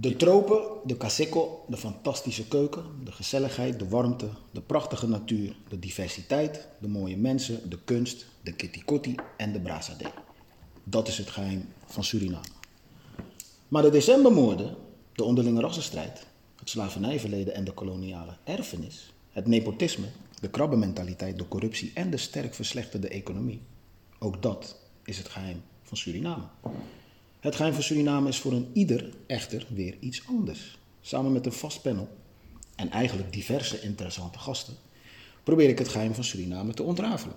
De tropen, de caseco, de fantastische keuken, de gezelligheid, de warmte, de prachtige natuur, de diversiteit, de mooie mensen, de kunst, de kitty en de brasadé. Dat is het geheim van Suriname. Maar de decembermoorden, de onderlinge rassenstrijd, het slavernijverleden en de koloniale erfenis, het nepotisme, de krabbenmentaliteit, de corruptie en de sterk verslechterde economie, ook dat is het geheim van Suriname. Het geheim van Suriname is voor een ieder echter weer iets anders. Samen met een vast panel en eigenlijk diverse interessante gasten probeer ik het geheim van Suriname te ontrafelen.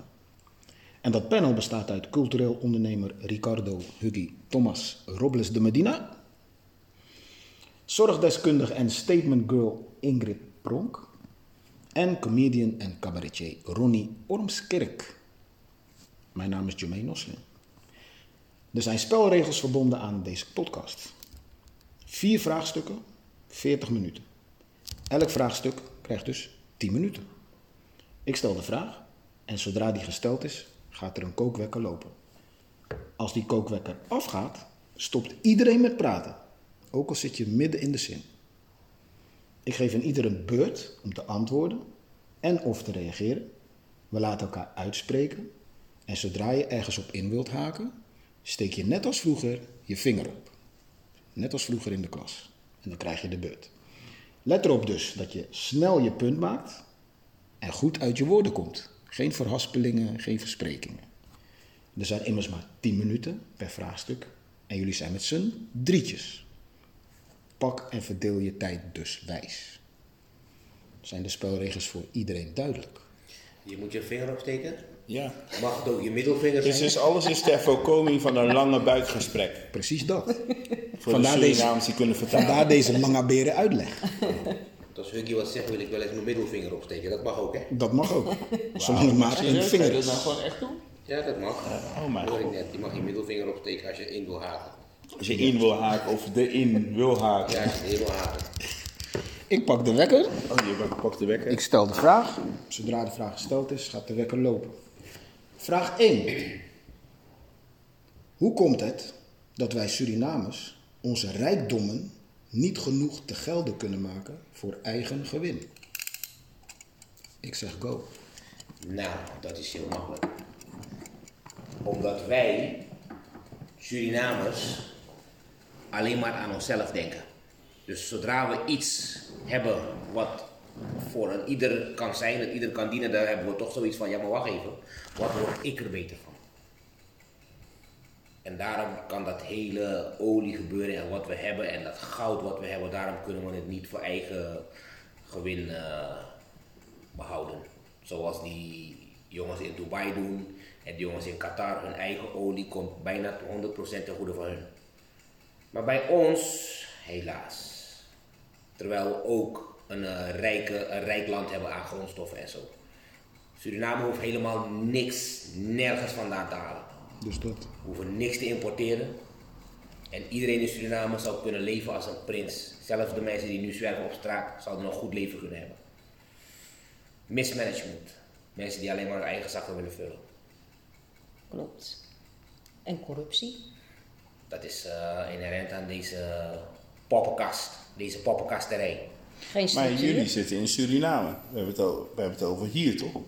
En dat panel bestaat uit cultureel ondernemer Ricardo Huggy Thomas Robles de Medina, zorgdeskundige en statement girl Ingrid Pronk en comedian en cabaretier Ronnie Ormskerk. Mijn naam is Jermaine Noslin. Er zijn spelregels verbonden aan deze podcast. Vier vraagstukken, 40 minuten. Elk vraagstuk krijgt dus 10 minuten. Ik stel de vraag en zodra die gesteld is, gaat er een kookwekker lopen. Als die kookwekker afgaat, stopt iedereen met praten, ook al zit je midden in de zin. Ik geef aan ieder een beurt om te antwoorden en of te reageren. We laten elkaar uitspreken en zodra je ergens op in wilt haken, steek je net als vroeger je vinger op. Net als vroeger in de klas. En dan krijg je de beurt. Let erop dus dat je snel je punt maakt en goed uit je woorden komt. Geen verhaspelingen, geen versprekingen. Er zijn immers maar 10 minuten per vraagstuk en jullie zijn met z'n drietjes. Pak en verdeel je tijd dus wijs. Zijn de spelregels voor iedereen duidelijk? Je moet je vinger opsteken. Ja. Mag het ook je middelvinger Dus zijn? is alles is ter voorkoming van een lange buikgesprek. Precies dat. Voor Vandaar de deze- Surinamers die kunnen vertalen. Vandaar deze lange beren uitleg. Als Huggy wat zegt, wil ik wel eens mijn middelvinger opsteken. Dat mag ook, hè? Dat mag ook. Zolang het maar een vinger je dat is. nou gewoon echt doen? Ja, dat mag. Oh mijn Hoor ik god. net. Je mag je middelvinger opsteken als je in wil haken. Als je in wil haken of erin wil haken. Ja, als je in wil haken. Ik pak de wekker. Oh, je pakt de wekker. Ik stel de vraag. Zodra de vraag gesteld is, gaat de wekker lopen. Vraag 1. Hoe komt het dat wij Surinamers onze rijkdommen niet genoeg te gelden kunnen maken voor eigen gewin? Ik zeg go. Nou, dat is heel makkelijk. Omdat wij, Surinamers, alleen maar aan onszelf denken. Dus zodra we iets hebben wat voor een ieder kan zijn, dat ieder kan dienen, dan hebben we toch zoiets van, ja maar wacht even, wat word ik er beter van? En daarom kan dat hele olie gebeuren en wat we hebben en dat goud wat we hebben, daarom kunnen we het niet voor eigen gewin eh, behouden. Zoals die jongens in Dubai doen en die jongens in Qatar, hun eigen olie komt bijna 100% ten goede van hun. Maar bij ons, helaas. Terwijl ook een, eh, rijke, een rijk land hebben aan grondstoffen en zo. Suriname hoeft helemaal niks, nergens vandaan te halen. Dus dat. We hoeven niks te importeren. En iedereen in Suriname zou kunnen leven als een prins. Zelfs de mensen die nu zwerven op straat zouden een goed leven kunnen hebben. Mismanagement. Mensen die alleen maar hun eigen zakken willen vullen. Klopt. En corruptie? Dat is eh, inherent aan deze poppenkast. Deze poppenkasterij. Geen Maar structuur? jullie zitten in Suriname. We hebben, het o- we hebben het over hier toch?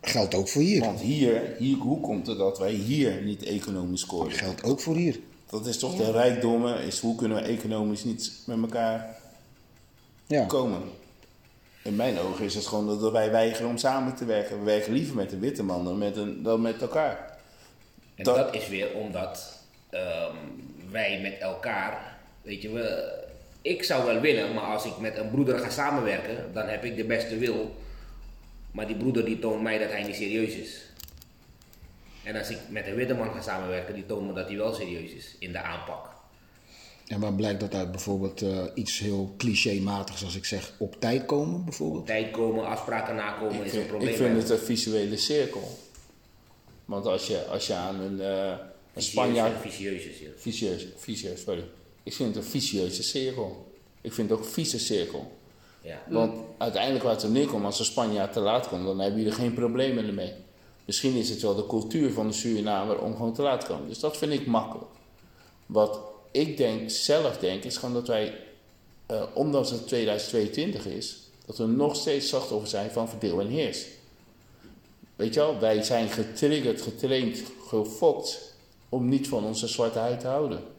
Geldt ook voor hier. Want hier, hier, hoe komt het dat wij hier niet economisch scoren? Geldt ook voor hier. Dat is toch de rijkdommen, is hoe kunnen we economisch niet met elkaar Ja. komen? In mijn ogen is het gewoon dat wij weigeren om samen te werken. We werken liever met de witte man dan met, een, dan met elkaar. En Dat- dat, is weer omdat ehm, wij met elkaar, weet je, we, ik zou wel willen, maar als ik met een broeder ga samenwerken, dan heb ik de beste wil. Maar die broeder die toont mij dat hij niet serieus is. En als ik met een witte man ga samenwerken, die toont me dat hij wel serieus is in de aanpak. En waar blijkt dat uit bijvoorbeeld eh, iets heel clichématigs als ik zeg op tijd komen bijvoorbeeld? Tijd komen, afspraken nakomen is een probleem. ik vind het een visuele cirkel. Want als je, als je aan een, eh een Spanjaard... Vicieus, vicieus, sorry. Ik vind het een vicieuze cirkel. Ik vind het ook een vieze cirkel. ja. Want uiteindelijk waar het er neerkomt, als een Spanjaard te laat komt, dan hebben jullie geen problemen ermee. Misschien is het wel de cultuur van de Surinamer om gewoon te laat te komen. Dus dat vind ik makkelijk. Wat ik denk zelf, denk, is gewoon dat wij, eh, ondanks het 2022 is, dat we nog steeds slachtoffer zijn van verdeel en heers. Weet je wel, wij zijn getriggerd, getraind, gefokt om niet van onze zwarte huid te houden.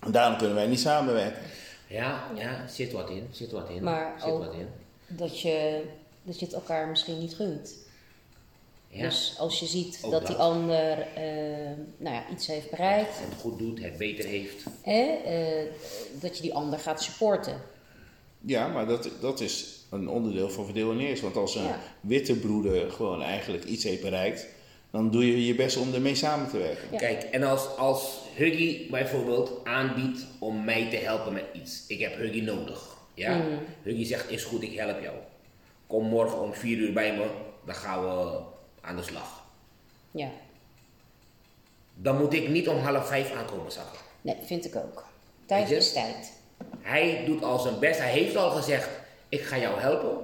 En daarom kunnen wij niet samenwerken. Ja, ja, zit wat in, zit wat in. Maar zit ook- wat in. Dat je, dat je het elkaar misschien niet gunt. Ja. Dus als je ziet dat die dat. ander eh, nou ja, iets heeft bereikt, Het goed doet, het beter heeft. hè, eh, dat je die ander gaat supporten. Ja, maar dat, dat is een onderdeel van verdeel en heers. Want als een Ja. witte broeder gewoon eigenlijk iets heeft bereikt, dan doe je je best om ermee samen te werken. Ja. Kijk, en als, als Huggy bijvoorbeeld aanbiedt om mij te helpen met iets. Ik heb Huggy nodig. Ja? Mm. Huggy zegt, is goed, ik help jou. Kom morgen om vier uur bij me, dan gaan we aan de slag. Ja, Dan moet ik niet om half vijf aankomen zakken. nee, vind ik ook. Tijd is tijd. Hij doet al zijn best. Hij heeft al gezegd, ik ga jou helpen.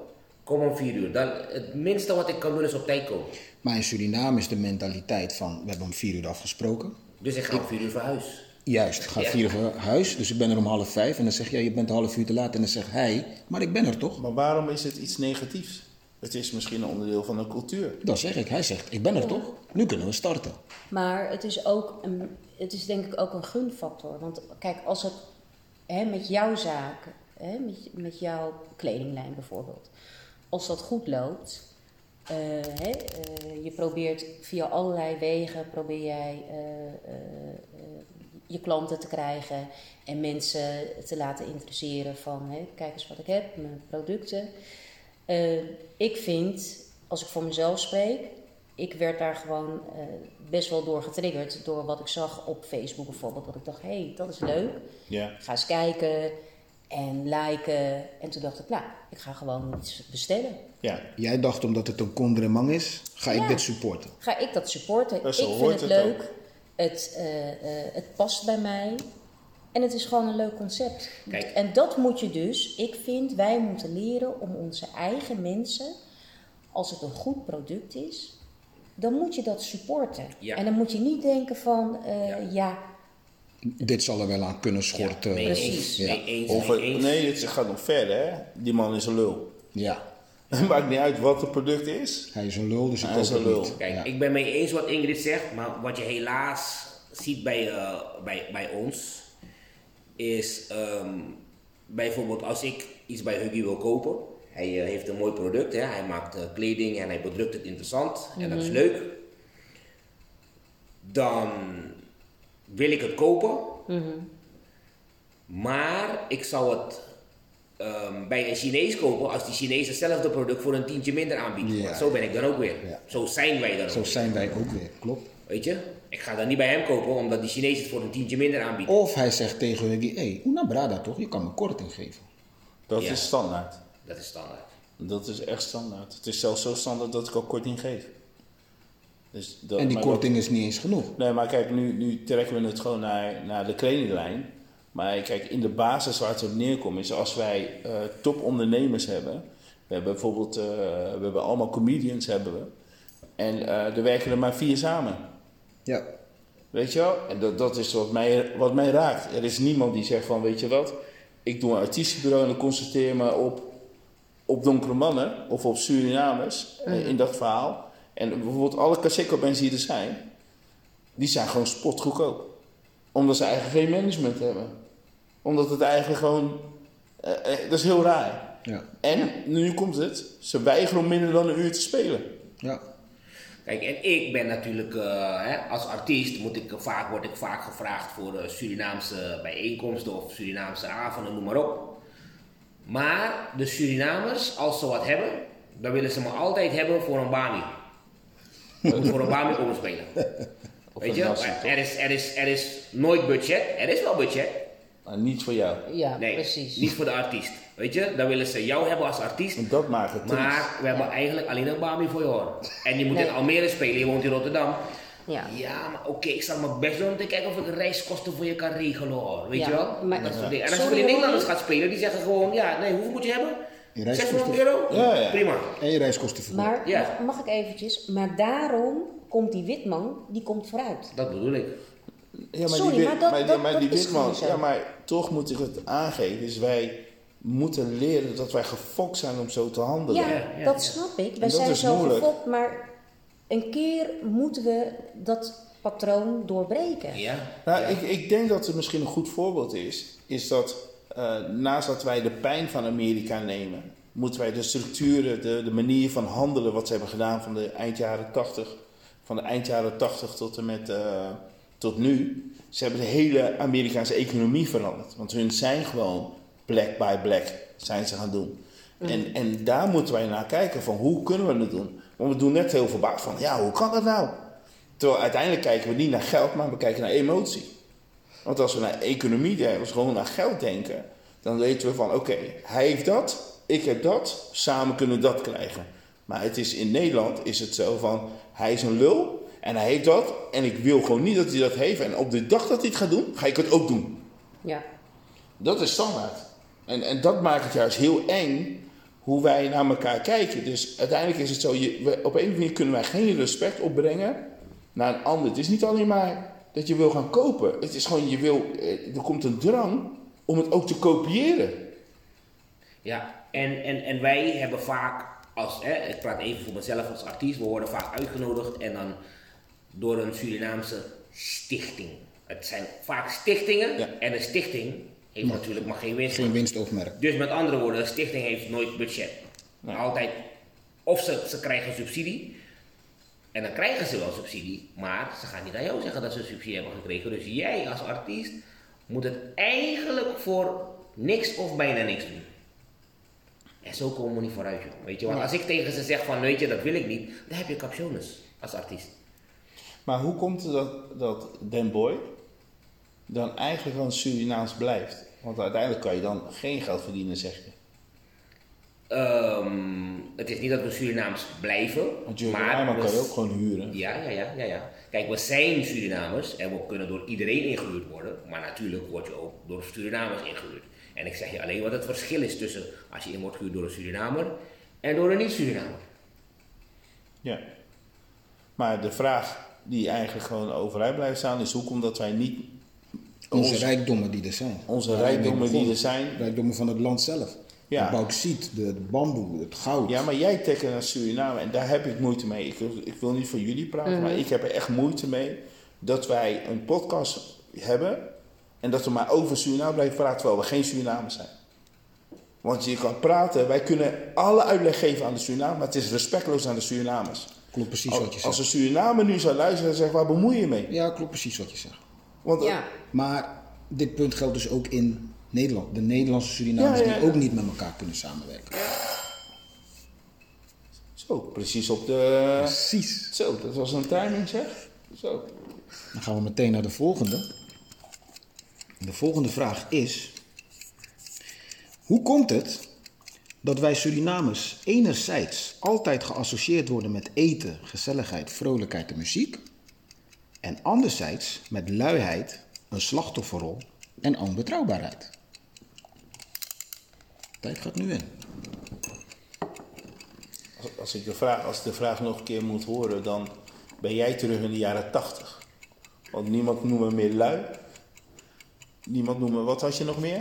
Kom om vier uur. Dan, het minste wat ik kan doen is op tijd komen. Maar in Suriname is de mentaliteit van, we hebben om vier uur afgesproken. Dus ik ga om vier uur verhuis. Juist, ik ga Ja. vier uur naar huis, dus ik ben er om half vijf. En dan zeg je, ja, je bent een half uur te laat. En dan zegt hij, maar ik ben er toch? Maar waarom is het iets negatiefs? Het is misschien een onderdeel van een cultuur. Dat zeg ik. Hij zegt, ik ben er toch? Nu kunnen we starten. Maar het is ook een, het is denk ik ook een gunfactor. Want kijk, als het hè, met jouw zaken, hè, met, met jouw kledinglijn bijvoorbeeld, als dat goed loopt, eh, hè, eh, je probeert via allerlei wegen probeer jij eh, je klanten te krijgen en mensen te laten interesseren van hè, kijk eens wat ik heb, mijn producten. Ik vind, als ik voor mezelf spreek, ik werd daar gewoon best wel door getriggerd door wat ik zag op Facebook bijvoorbeeld. Dat ik dacht, hé, hey, dat is leuk. Ja. Ga eens kijken en liken. En toen dacht ik, nou, ik ga gewoon iets bestellen. Ja. Jij dacht omdat het een condremang is, ga ik dit supporten. Ga ik dat supporten? Ik vind het het leuk. Het, eh, eh, het past bij mij. En het is gewoon een leuk concept. Kijk. En dat moet je dus, ik vind, wij moeten leren om onze eigen mensen, als het een goed product is, dan moet je dat supporten. Ja. En dan moet je niet denken van, eh, Ja. ja. Dit zal er wel aan kunnen schorten. mee Precies. eens, Ja. Of mee het- eens. nee, het gaat nog verder. Hè? Die man is een lul. Ja, Het maakt niet uit wat het product is. hij is een lul, dus ik Hij is een het lul. niet. Kijk, Ja. ik ben mee eens wat Ingrid zegt, maar wat je helaas ziet bij, eh, bij, bij ons is ehm, bijvoorbeeld als ik iets bij Huggy wil kopen, hij eh, heeft een mooi product, hè? hij maakt eh, kleding en hij bedrukt het interessant en dat is leuk, dan wil ik het kopen, maar ik zou het ehm, bij een Chinees kopen als die Chinees hetzelfde product voor een tientje minder aanbiedt. Ja. Zo ben ik dan ook weer. Ja. Zo zijn wij dan Zo ook. zijn wij ook weer, klopt. Weet je? Ik ga dan niet bij hem kopen omdat die Chinees het voor een tientje minder aanbiedt. Of hij zegt tegen Huggy, hé, hey, una brada toch, je kan me korting geven. Dat Ja. is standaard. Dat is standaard. Dat is echt standaard. Het is zelfs zo standaard dat ik al korting geef. Dus dat, En die korting is niet eens genoeg. nee, maar kijk, nu, nu trekken we het gewoon naar, naar de kledinglijn. Maar kijk, in de basis waar het op neerkomt is als wij eh, topondernemers hebben. We hebben bijvoorbeeld, eh, we hebben allemaal comedians hebben we. En eh, er werken er maar vier samen. Ja. Weet je wel? En dat, dat is wat mij, wat mij raakt. Er is niemand die zegt van, weet je wat, ik doe een artiestenbureau en ik concentreer me op, op donkere mannen of op Surinamers in dat verhaal. En bijvoorbeeld alle cassettebands die er zijn, die zijn gewoon spotgoedkoop. Omdat ze eigenlijk geen management hebben. Omdat het eigenlijk gewoon, eh, eh, dat is heel raar. Ja. En nu komt het, ze weigeren om minder dan een uur te spelen. Ja. Kijk, en ik ben natuurlijk, eh, hè, als artiest moet ik, vaak, word ik vaak gevraagd voor eh, Surinaamse bijeenkomsten of Surinaamse avonden, noem maar op. Maar de Surinamers, als ze wat hebben, dan willen ze me altijd hebben voor een Bami. Om voor een komen spelen. Weet je, er is, er, is, er is nooit budget. Er is wel budget. Maar niet voor jou. Ja, Nee, precies. niet voor de artiest. Weet je, dan willen ze jou hebben als artiest. En dat maakt het. Maar we hebben eigenlijk alleen een Bami voor je hoor. En je moet Nee. in Almere spelen, je woont in Rotterdam. Ja. Ja, maar oké, ik zal mijn best doen om te kijken of ik reiskosten voor je kan regelen hoor. Weet Ja, je wel? maar- dat soort Ja. dingen. En als je de Nederlanders gaat spelen, die zeggen gewoon, ja, nee, hoeveel moet je hebben? Je reiskosten. 600 euro? Ja, ja. Prima. En je reiskosten voor. Maar Ja. mag, mag ik eventjes? Maar daarom komt die witman, die komt vooruit. Dat bedoel ik. Ja, maar Sorry, die, maar dat- maar, dat- maar dat die witman, ja, maar toch moet ik het aangeven. Dus wij moeten leren dat wij gefokt zijn om zo te handelen. Ja, Ja, ja, dat ja. snap ik. Wij dat zijn is zo moeilijk. gefokt, maar een keer moeten we dat patroon doorbreken. Ja. Nou, ja. ik, ik denk dat het misschien een goed voorbeeld is, is dat eh, naast dat wij de pijn van Amerika nemen, moeten wij de structuren, de, de manier van handelen, wat ze hebben gedaan van de eind jaren 80, van de eind jaren 80 tot en met eh, tot nu. Ze hebben de hele Amerikaanse economie veranderd. Want hun zijn gewoon black by black, zijn ze gaan doen. En, en daar moeten wij naar kijken van hoe kunnen we het doen. Want we doen net heel verbaasd van, ja, hoe kan dat nou? Terwijl uiteindelijk kijken we niet naar geld, maar we kijken naar emotie. Want als we naar economie denken, als we gewoon naar geld denken, dan weten we van oké, hij heeft dat, ik heb dat, samen kunnen we dat krijgen. Maar het is in Nederland is het zo van hij is een lul en hij heeft dat en ik wil gewoon niet dat hij dat heeft. En op de dag dat hij het gaat doen, ga ik het ook doen. Ja. Dat is standaard. En, en dat maakt het juist heel eng hoe wij naar elkaar kijken. Dus uiteindelijk is het zo, je, we- op een manier kunnen wij geen respect opbrengen naar een ander. Het is niet alleen maar dat je wil gaan kopen. Het is gewoon, je wil, eh, er komt een drang om het ook te kopiëren. Ja, en, en, en wij hebben vaak, als, hè, ik praat even voor mezelf als artiest, we worden vaak uitgenodigd en dan door een Surinaamse stichting. Het zijn vaak stichtingen Ja. en een stichting heeft natuurlijk maar geen winst. Geen winstoogmerk. Dus met andere woorden, een stichting heeft nooit budget. Altijd, of ze, ze krijgen subsidie, en dan krijgen ze wel subsidie, maar ze gaan niet aan jou zeggen dat ze subsidie hebben gekregen. Dus jij als artiest moet het eigenlijk voor niks of bijna niks doen. En zo komen we niet vooruit, joh. Weet je, want als ik tegen ze zeg van, weet je, dat wil ik niet, dan heb je captiones als artiest. Maar hoe komt het dat, dat Den Boy dan eigenlijk gewoon Surinaams blijft? Want uiteindelijk kan je dan geen geld verdienen, zeg je. Ehm, het is niet dat we Surinaams blijven, Want we kan je ook gewoon huren. Ja, ja, ja, ja, ja. Kijk, we zijn Surinamers en we kunnen door iedereen ingehuurd worden. Maar natuurlijk word je ook door Surinamers ingehuurd. En ik zeg je alleen wat het verschil is tussen als je in wordt gehuurd door een Surinamer en door een niet-Surinamer. Ja. Maar de vraag die eigenlijk gewoon overeind blijft staan is hoe komt dat wij niet Onze Ons- rijkdommen die er zijn. onze rijkdommen die er zijn. Rijkdommen van het land zelf. Ja. De bauxiet, de, de bamboe, het goud. Ja, maar jij tekent naar Suriname en daar heb ik moeite mee. Ik wil, ik wil niet voor jullie praten, maar ik heb er echt moeite mee dat wij een podcast hebben en dat we maar over Suriname blijven praten terwijl we geen Surinamers zijn. Want je kan praten, wij kunnen alle uitleg geven aan de Suriname, maar het is respectloos aan de Surinamers. Klopt precies wat je Als, als zegt. een Surinamer nu zou luisteren en zegt, waar bemoei je mee? Ja, klopt precies wat je zegt. Want Ja. Maar dit punt geldt dus ook in Nederland. De Nederlandse Surinamers Ja, ja, ja. die ook niet met elkaar kunnen samenwerken. zo, precies op de... Precies. Zo, dat was een timing zeg. Zo. Dan gaan we meteen naar de volgende. De volgende vraag is: Hoe komt het dat wij Surinamers enerzijds altijd geassocieerd worden met eten, gezelligheid, vrolijkheid en muziek, en anderzijds met luiheid, een slachtofferrol en onbetrouwbaarheid? Tijd gaat nu in. Als, als ik de vraag, als de vraag nog een keer moet horen, dan ben jij terug in de jaren tachtig. Want niemand noemt me meer lui. Niemand noemt me, wat had je nog meer?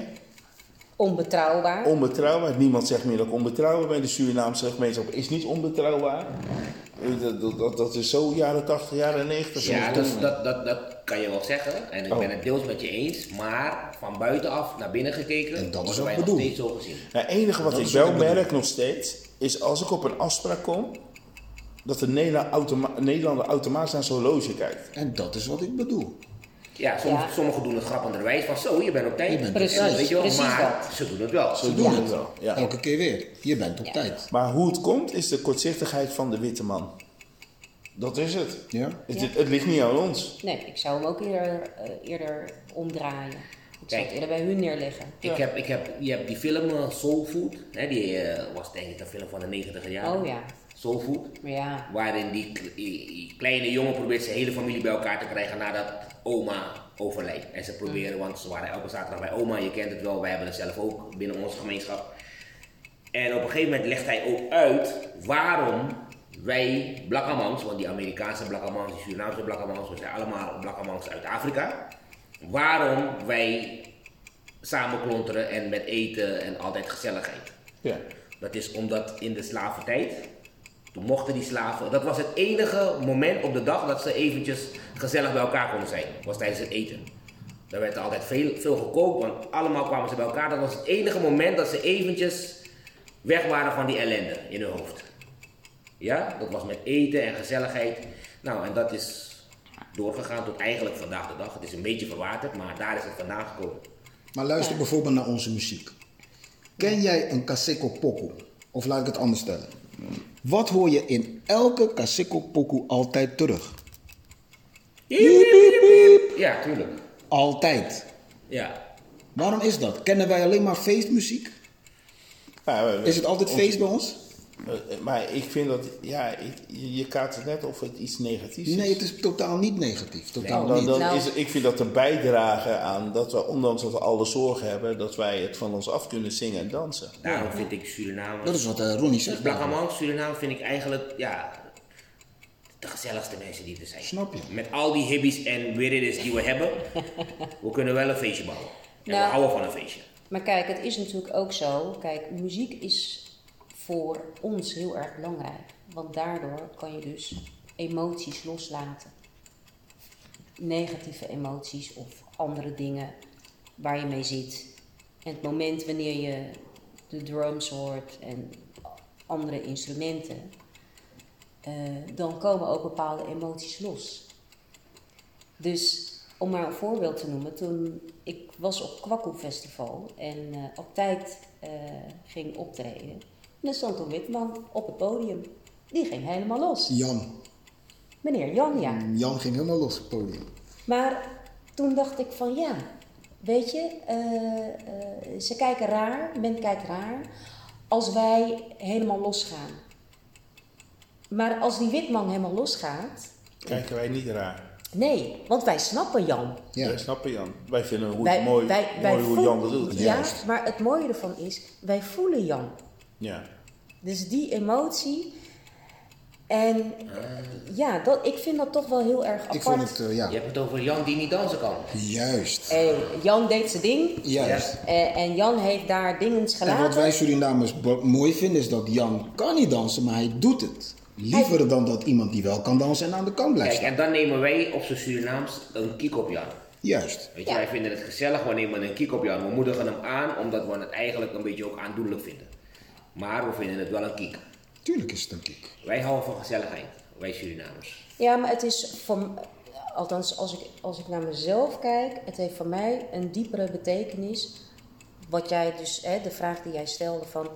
Onbetrouwbaar. Onbetrouwbaar. Niemand zegt meer dat ik onbetrouwbaar ben. De Surinaamse gemeenschap is niet onbetrouwbaar. Eh, Dat, dat, dat, dat is zo jaren 80, jaren 90. Ja, dus dat, dat, dat kan je wel zeggen. En ik Oh. ben het deels met je eens. Maar van buitenaf naar binnen gekeken, En dat is ik nog bedoel. steeds zo gezien. Nou, het enige wat ik is wel merk nog steeds, is als ik op een afspraak kom, dat de Nederlander, automa Nederlander automatisch naar zo'n horloge kijkt. En dat is wat ik bedoel. Ja, sommige, Ja. sommigen doen het grappenderwijs van zo, je bent op tijd. Je bent op Precies. Weet je wel, precies maar dat. ze doen het wel. Zo doen het wel. Ja. Elke keer weer. Je bent op Ja. tijd. Maar hoe het komt, is de kortzichtigheid van de witte man. Dat is het. Ja? Het, Ja. het, ligt niet aan ons. Nee, ik zou hem ook eerder, eh, eerder omdraaien. Ik zou Kijk. het eerder bij hun neerleggen. Ik heb, ik heb, je hebt die film eh, Soul Food, hè, die eh, was denk ik een film van de 90 jaren. Oh ja. Soul Food. Ja, Waarin die, kle- die- die kleine jongen probeert zijn hele familie bij elkaar te krijgen nadat oma overlijdt. En ze proberen, want ze waren elke zaterdag bij oma, je kent het wel, wij hebben het zelf ook binnen onze gemeenschap. En op een gegeven moment legt hij ook uit waarom wij Blakkamans, want die Amerikaanse Blakkamans, die Surinaamse Blakkamans, we zijn allemaal Blakkamans uit Afrika. Waarom wij samen klonteren en met eten en altijd gezelligheid. Ja. Dat is omdat in de slaventijd, toen mochten die slaven, dat was het enige moment op de dag dat ze eventjes gezellig bij elkaar konden zijn, was tijdens het eten. Er werd altijd veel, veel gekookt, want allemaal kwamen ze bij elkaar. Dat was het enige moment dat ze eventjes weg waren van die ellende in hun hoofd. Ja, dat was met eten en gezelligheid. Nou, en dat is doorgegaan tot eigenlijk vandaag de dag. Het is een beetje verwaterd, maar daar is het vandaan gekomen. Maar luister bijvoorbeeld naar onze muziek. Ken jij een Kaseko Poku? Of laat ik het anders stellen. Wat hoor je in elke Kaseko Poku altijd terug? Ja, tuurlijk. Altijd. Ja. Waarom is dat? Kennen wij alleen maar feestmuziek? Ja, we- Is het altijd onze- feest bij ons? Eh, Maar ik vind dat, ja, ik, je kaart het net of het iets negatiefs is. Nee, het is totaal niet negatief. Totaal Dan, niet. dan Nou- is, ik vind dat een bijdrage aan dat we, ondanks dat we alle zorgen hebben, dat wij het van ons af kunnen zingen en dansen. Daarom vind ik Suriname. Dat is wat eh, Ronnie zegt. Blakkamans, Suriname vind ik eigenlijk, ja, de gezelligste mensen die er zijn. Snap je? Met al die hibbies en weirdes die we hebben, we kunnen wel een feestje bouwen. En Nou. we houden van een feestje. Maar kijk, het is natuurlijk ook zo. Kijk, muziek is voor ons heel erg belangrijk. Want daardoor kan je dus emoties loslaten. Negatieve emoties of andere dingen waar je mee zit. En het moment wanneer je de drums hoort en andere instrumenten, eh, dan komen ook bepaalde emoties los. Dus om maar een voorbeeld te noemen, toen ik was op Kwakkoe Festival en eh, op tijd eh, ging optreden. En er stond een witman op het podium. Die ging helemaal los. Jan. Meneer Jan, ja. Jan ging helemaal los op het podium. Maar toen dacht ik van ja, weet je, eh, eh, ze kijken raar, men kijkt raar, als wij helemaal losgaan. Maar als die witman helemaal losgaat, Kijken wij niet raar. nee, want wij snappen Jan. Ja. Wij snappen Jan. Wij vinden hoe Wij, mooi, wij, wij mooi hoe Jan dat doet. Ja, Juist. maar het mooie ervan is, wij voelen Jan. Ja. Dus die emotie. En ja, dat, ik vind dat toch wel heel erg apart. Ik vond het, eh, ja. Je hebt het over Jan die niet dansen kan. Juist. Eh, Jan deed zijn ding. Juist. Eh, en Jan heeft daar dingens En gelaten. wat wij Surinamers mooi vinden is dat Jan kan niet dansen, maar hij doet het. Liever dan dat iemand die wel kan dansen en aan de kant blijft Kijk, en dan nemen wij op zijn Surinaams een kiek op Jan. Juist. Weet je, Ja. wij vinden het gezellig, we nemen een kiek op Jan. We moedigen hem aan, omdat we het eigenlijk een beetje ook aandoenlijk vinden. Maar we vinden het wel een kiek. Tuurlijk is het een kick. Wij houden van gezelligheid, wij Surinamers. Ja, maar het is voor, althans als ik, als ik naar mezelf kijk, het heeft voor mij een diepere betekenis. Wat jij dus, hè, de vraag die jij stelde van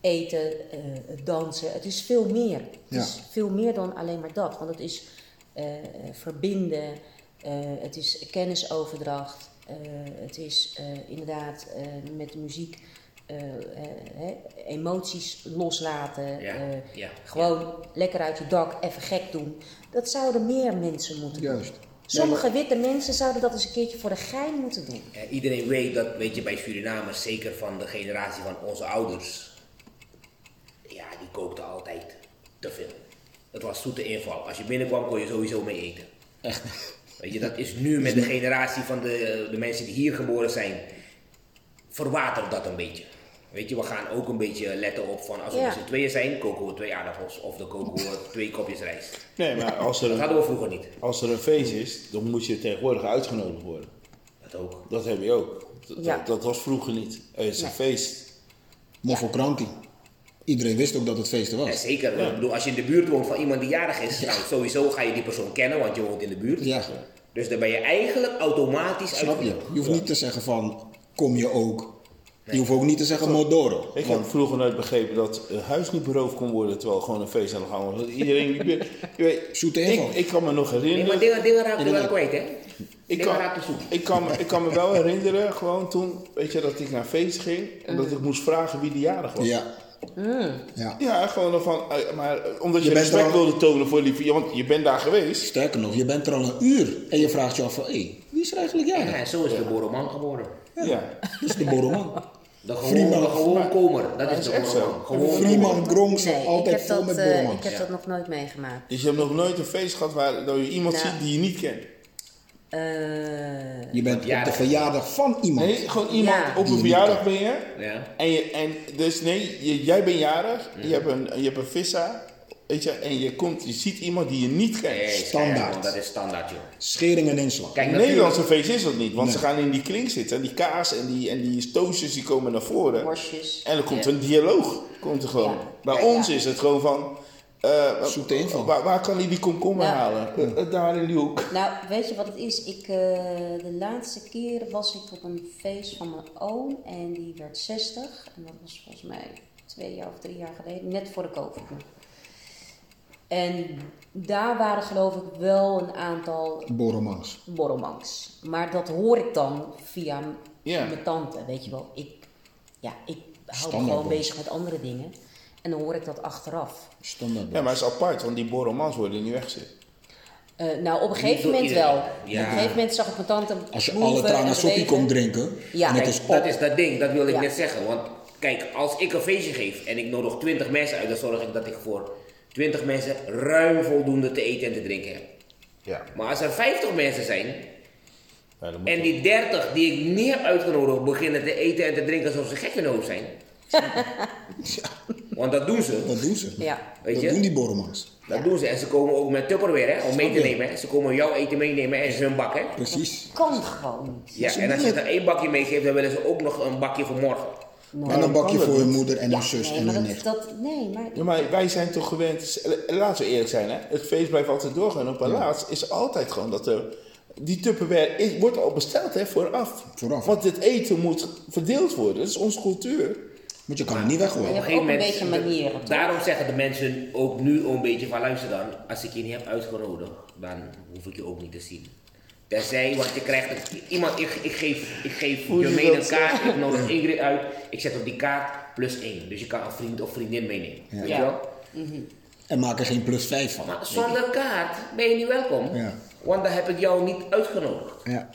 eten, eh, dansen, het is veel meer. Het Ja. is veel meer dan alleen maar dat, want het is eh, verbinden, eh, het is kennisoverdracht, eh, het is eh, inderdaad eh, met de muziek emoties loslaten. Ja, eh, ja, gewoon lekker uit je dak, even gek doen. Dat zouden meer mensen moeten doen. Juist. Sommige witte mensen zouden dat eens een keertje voor de gein moeten doen. Eh, iedereen weet dat, weet je, bij Surinamers, zeker van de generatie van onze ouders, ja, die kookten altijd te veel. Het was zoete inval. Als je binnenkwam kon je sowieso mee eten. Echt. Weet je, dat is nu met de generatie van de, de mensen die hier geboren zijn, verwatert dat een beetje. Weet je, we gaan ook een beetje letten op van als we Ja. met z'n tweeën zijn, koken we twee aardappels of dan koken we twee kopjes rijst. Nee, maar als er, Dat een, hadden we vroeger niet. als er een feest is, dan moet je tegenwoordig uitgenodigd worden. Dat ook. Dat heb je ook. Dat, Ja. dat, dat was vroeger niet. Het is een Nee. feest. Moffelkrankie. Iedereen wist ook dat het feest er Ja, was. zeker. Ik bedoel, als je in de buurt woont van iemand die jarig is, nou, sowieso ga je die persoon kennen, want je woont in de buurt. Ja. Dus dan ben je eigenlijk automatisch Snap je? Je hoeft niet te zeggen van, kom je ook. Je hoeft ook niet te zeggen Modoro. Ik Want heb vroeger nooit begrepen dat een huis niet beroofd kon worden terwijl gewoon een feest aan de gang was. Dat Iedereen, je weet, Zoete ik, ik kan me nog Nee, maar herinneren. dingen, dingen wel kwijt, hè? Ik dingen kan, ik, kan, me- ik kan me wel herinneren, gewoon toen, weet je, dat ik naar een feest ging en dat ik moest vragen wie de jarig was. ja. ja. Ja, gewoon van, eh, maar eh, omdat je, respect al- wilde tonen voor die, ja, want je bent daar geweest. Sterker nog, je bent er al een uur en je vraagt je af van, hé, wie is er eigenlijk Ja, jarig? en zo is de Boroman geboren. Ja. Dat is de Borrelman. De gewoon, de gewoon komer, dat is de echt zo. Gewoon Freeman Gronk Nee, zijn ik altijd heb vol dat, met eh, borrelmans. ik heb dat nog nooit meegemaakt. Dus je hebt nog nooit een feest gehad waar dat je iemand Nou. ziet die je niet kent. Eh, Je bent op de Verjaardag. van iemand. Nee, gewoon iemand Ja. op een verjaardag ben je. Ja. En, je, en dus nee, je- jij bent jarig, je, hebt een, je hebt een vissa, weet je, en je, komt, je ziet iemand die je niet kent. Nee, Standaard. kijk, Dat is standaard, joh. Schering en inslag. Kijk, Een natuurlijk- Nederlandse feest is dat niet, want Nee. ze gaan in die klink zitten, die kaas en die, en die toastjes die komen naar voren. worstjes. En er komt Ja. een dialoog, komt er gewoon. Ja. Bij Ja, ons ja. is het gewoon van, eh, Zoek de inval. waar, waar kan hij die komkommer halen? Eh, eh, daar in die hoek. Nou, weet je wat het is? Ik, eh, de laatste keer was ik op een feest van mijn oom en die werd 60. En dat was volgens mij twee jaar of drie jaar geleden, net voor de COVID. En daar waren geloof ik wel een aantal Borrelmans. borrelmangs. Maar dat hoor ik dan via mijn tante, weet je wel. Ik, ja, ik hou me gewoon bezig met andere dingen. En dan hoor ik dat achteraf. Standaard. Ja, maar het is apart, want die borrelmans worden niet weggezet. Eh, nou, op een gegeven moment iedereen. wel. Ja. Op een gegeven moment zag ik mijn tante Als je alle bewegen. komt drinken Ja. en het Kijk, is op. dat is dat ding, dat wilde ik Ja. net zeggen. Want kijk, als ik een feestje geef en ik nodig 20 mensen uit, dan zorg ik dat ik voor 20 mensen ruim voldoende te eten en te drinken. Ja. Maar als er 50 mensen zijn ja en die 30 die ik niet heb uitgenodigd beginnen te eten en te drinken alsof ze gek in hoofd zijn. Want dat doen ze. Dat doen ze. Ja. Weet dat je? doen die borrelmans. Dat doen ze. En ze komen ook met Tupperware hè, om mee te nemen. hè. Ze komen jouw eten meenemen en ze hun bak. Hè. Precies. Kan gewoon niet. Ja, en als je er één bakje meegeeft, dan willen ze ook nog een bakje voor morgen. En een bakje voor hun moeder en Ja, hun zus nee, en hun dat, nicht. dat, nee, maar Ja, maar wij zijn toch gewend, laten we eerlijk zijn, hè? het feest blijft altijd doorgaan. Op een laatst is altijd gewoon dat er, die Tupperware is, wordt al besteld hè, vooraf. Vooraf. Want het eten moet verdeeld worden, dat is onze cultuur. Want je kan het niet weggooien. Op een beetje manieren. toch? Daarom zeggen de mensen ook nu een beetje van luister dan, als ik je niet heb uitgenodigd, dan hoef ik je ook niet te zien. Tenzij, want je krijgt iemand, ik, ik geef, ik geef een kaart, ik nodig Ingrid uit, ik zet op die kaart plus één. Dus je kan een vriend of vriendin meenemen. Ja. Weet je wel? En maak er geen plus 5 van. Maar zonder kaart ben je niet welkom, Ja. want dan heb ik jou niet uitgenodigd. Ja.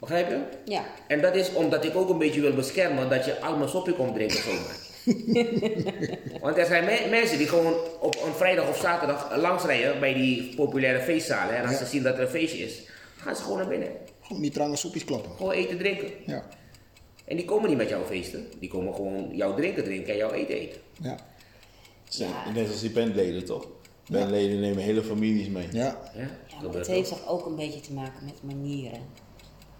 Begrijp je? Ja. En dat is omdat ik ook een beetje wil beschermen dat je allemaal soppie komt drinken zomaar. Want er zijn me- mensen die gewoon op een vrijdag of zaterdag langsrijden bij die populaire feestzalen. En als Ja. ze zien dat er een feestje is, gaan ze gewoon naar binnen. Gewoon niet trange soepjes klappen. Gewoon eten, drinken. Ja. En die komen niet met jouw feesten. Die komen gewoon jouw drinken drinken en jouw eten eten. Ja. Het zijn Net als die bandleden toch? Bandleden nemen hele families mee. Ja. Ja, Ja, het heeft toch ook een beetje te maken met manieren.